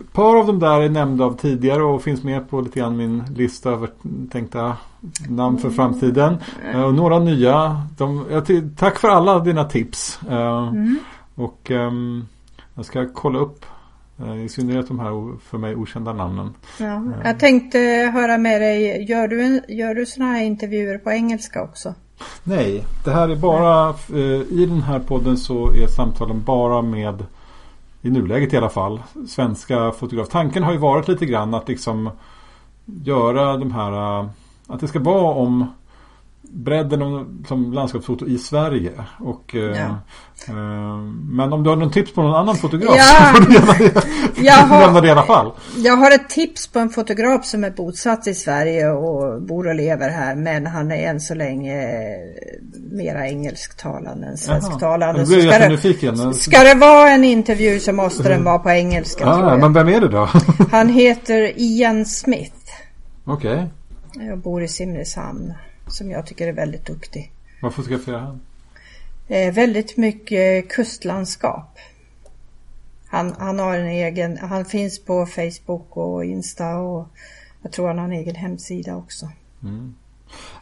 Ett par av dem där är nämnda av tidigare och finns med på lite grann min lista över tänkta namn för framtiden. Mm. Och några nya. De, jag, tack för alla dina tips. Eh, mm. Och um, jag ska kolla upp Eh, I synnerhet de här för mig okända namnen. Ja, eh. jag tänkte höra med dig, gör du, gör du sådana här intervjuer på engelska också? Nej, det här är bara, eh, i den här podden så är samtalen bara med, i nuläget i alla fall, svenska fotografer. Tanken har ju varit lite grann att liksom göra de här, att det ska vara om bredden om, som landskapsfoto i Sverige. Och, eh, Ja. eh, men om du har någon tips på någon annan fotograf Ja. så får du gärna [LAUGHS] Jag [LAUGHS] har- det i alla fall. Jag har ett tips på en fotograf som är bosatt i Sverige och bor och lever här men han är än så länge mera engelsktalande än svensktalande. Jag Ska det, ska det vara en intervju så måste den vara på engelska Ah, jag. men vem är det då? Han heter Ian Smith Okej. och bor i Simrishamn som jag tycker är väldigt duktig. Vad fotograferar han? Eh, väldigt mycket kustlandskap. Han, han har en egen, han finns på Facebook och Insta och jag tror han har en egen hemsida också.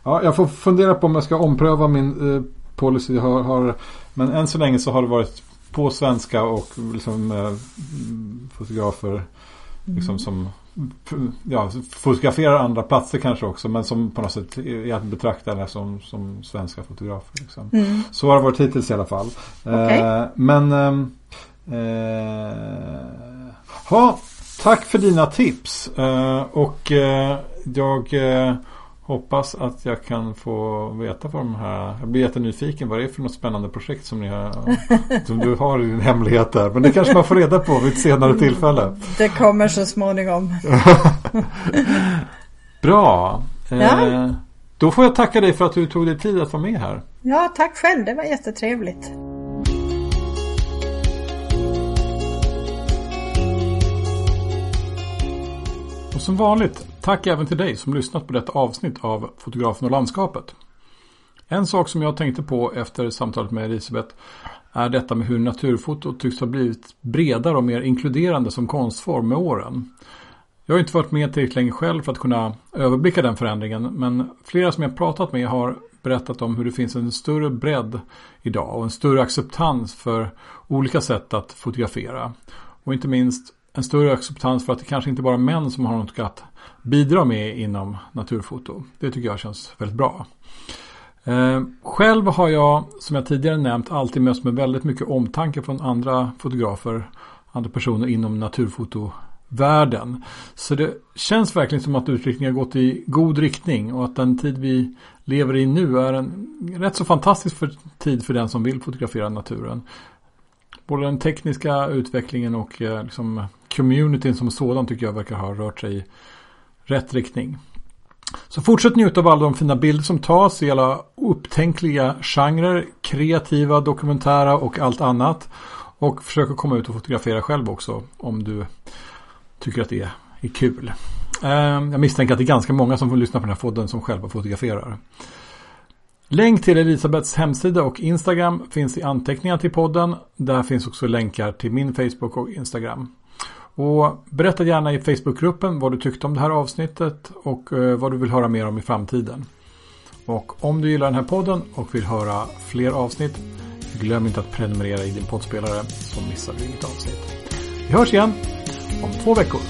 Ja, jag får fundera på om jag ska ompröva min eh, policy. Jag har, har, men än så länge så har det varit på svenska och liksom eh, mm, fotografer liksom som ja, fotograferar andra platser kanske också men som på något sätt är att betrakta som, som svenska fotografer. Liksom. Mm. Så har det varit hittills i alla fall. Okej. Eh, men ehm, eh, ja, tack för dina tips. Eh, och eh, jag eh, hoppas att jag kan få veta vad de här... Jag blir jättenyfiken vad det är för något spännande projekt som, ni har, [LAUGHS] som du har i din hemlighet där. Men det kanske man får reda på vid ett senare tillfälle. Det kommer så småningom. [LAUGHS] Bra. Eh, Ja. Då får jag tacka dig för att du tog dig tid att vara med här. Ja, tack själv. Det var jättetrevligt. Och som vanligt, tack även till dig som lyssnat på detta avsnitt av Fotografen och landskapet. En sak som jag tänkte på efter samtalet med Elisabeth är detta med hur naturfoto tycks ha blivit bredare och mer inkluderande som konstform med åren. Jag har inte varit med tillräckligt länge själv för att kunna överblicka den förändringen men flera som jag pratat med har berättat om hur det finns en större bredd idag och en större acceptans för olika sätt att fotografera. Och inte minst en större acceptans för att det kanske inte bara är män som har något att bidra med inom naturfoto. Det tycker jag känns väldigt bra. Eh, själv har jag, som jag tidigare nämnt, alltid mötts med väldigt mycket omtanke från andra fotografer, andra personer inom naturfotovärlden. Så det känns verkligen som att utvecklingen har gått i god riktning och att den tid vi lever i nu är en rätt så fantastisk för, tid för den som vill fotografera naturen. Både den tekniska utvecklingen och eh, liksom communityn som sådan tycker jag verkar ha rört sig i rätt riktning. Så fortsätt njuta av alla de fina bilder som tas i alla upptänkliga genrer, kreativa, dokumentära och allt annat. Och försök att komma ut och fotografera själv också om du tycker att det är kul. Eh, jag misstänker att det är ganska många som får lyssna på den här podden som själva fotograferar. Länk till Elisabeths hemsida och Instagram finns i anteckningar till podden. Där finns också länkar till min Facebook och Instagram. Och berätta gärna i Facebookgruppen vad du tyckte om det här avsnittet och eh, vad du vill höra mer om i framtiden. Och om du gillar den här podden och vill höra fler avsnitt, glöm inte att prenumerera i din poddspelare så missar du inget avsnitt. Vi hörs igen om två veckor.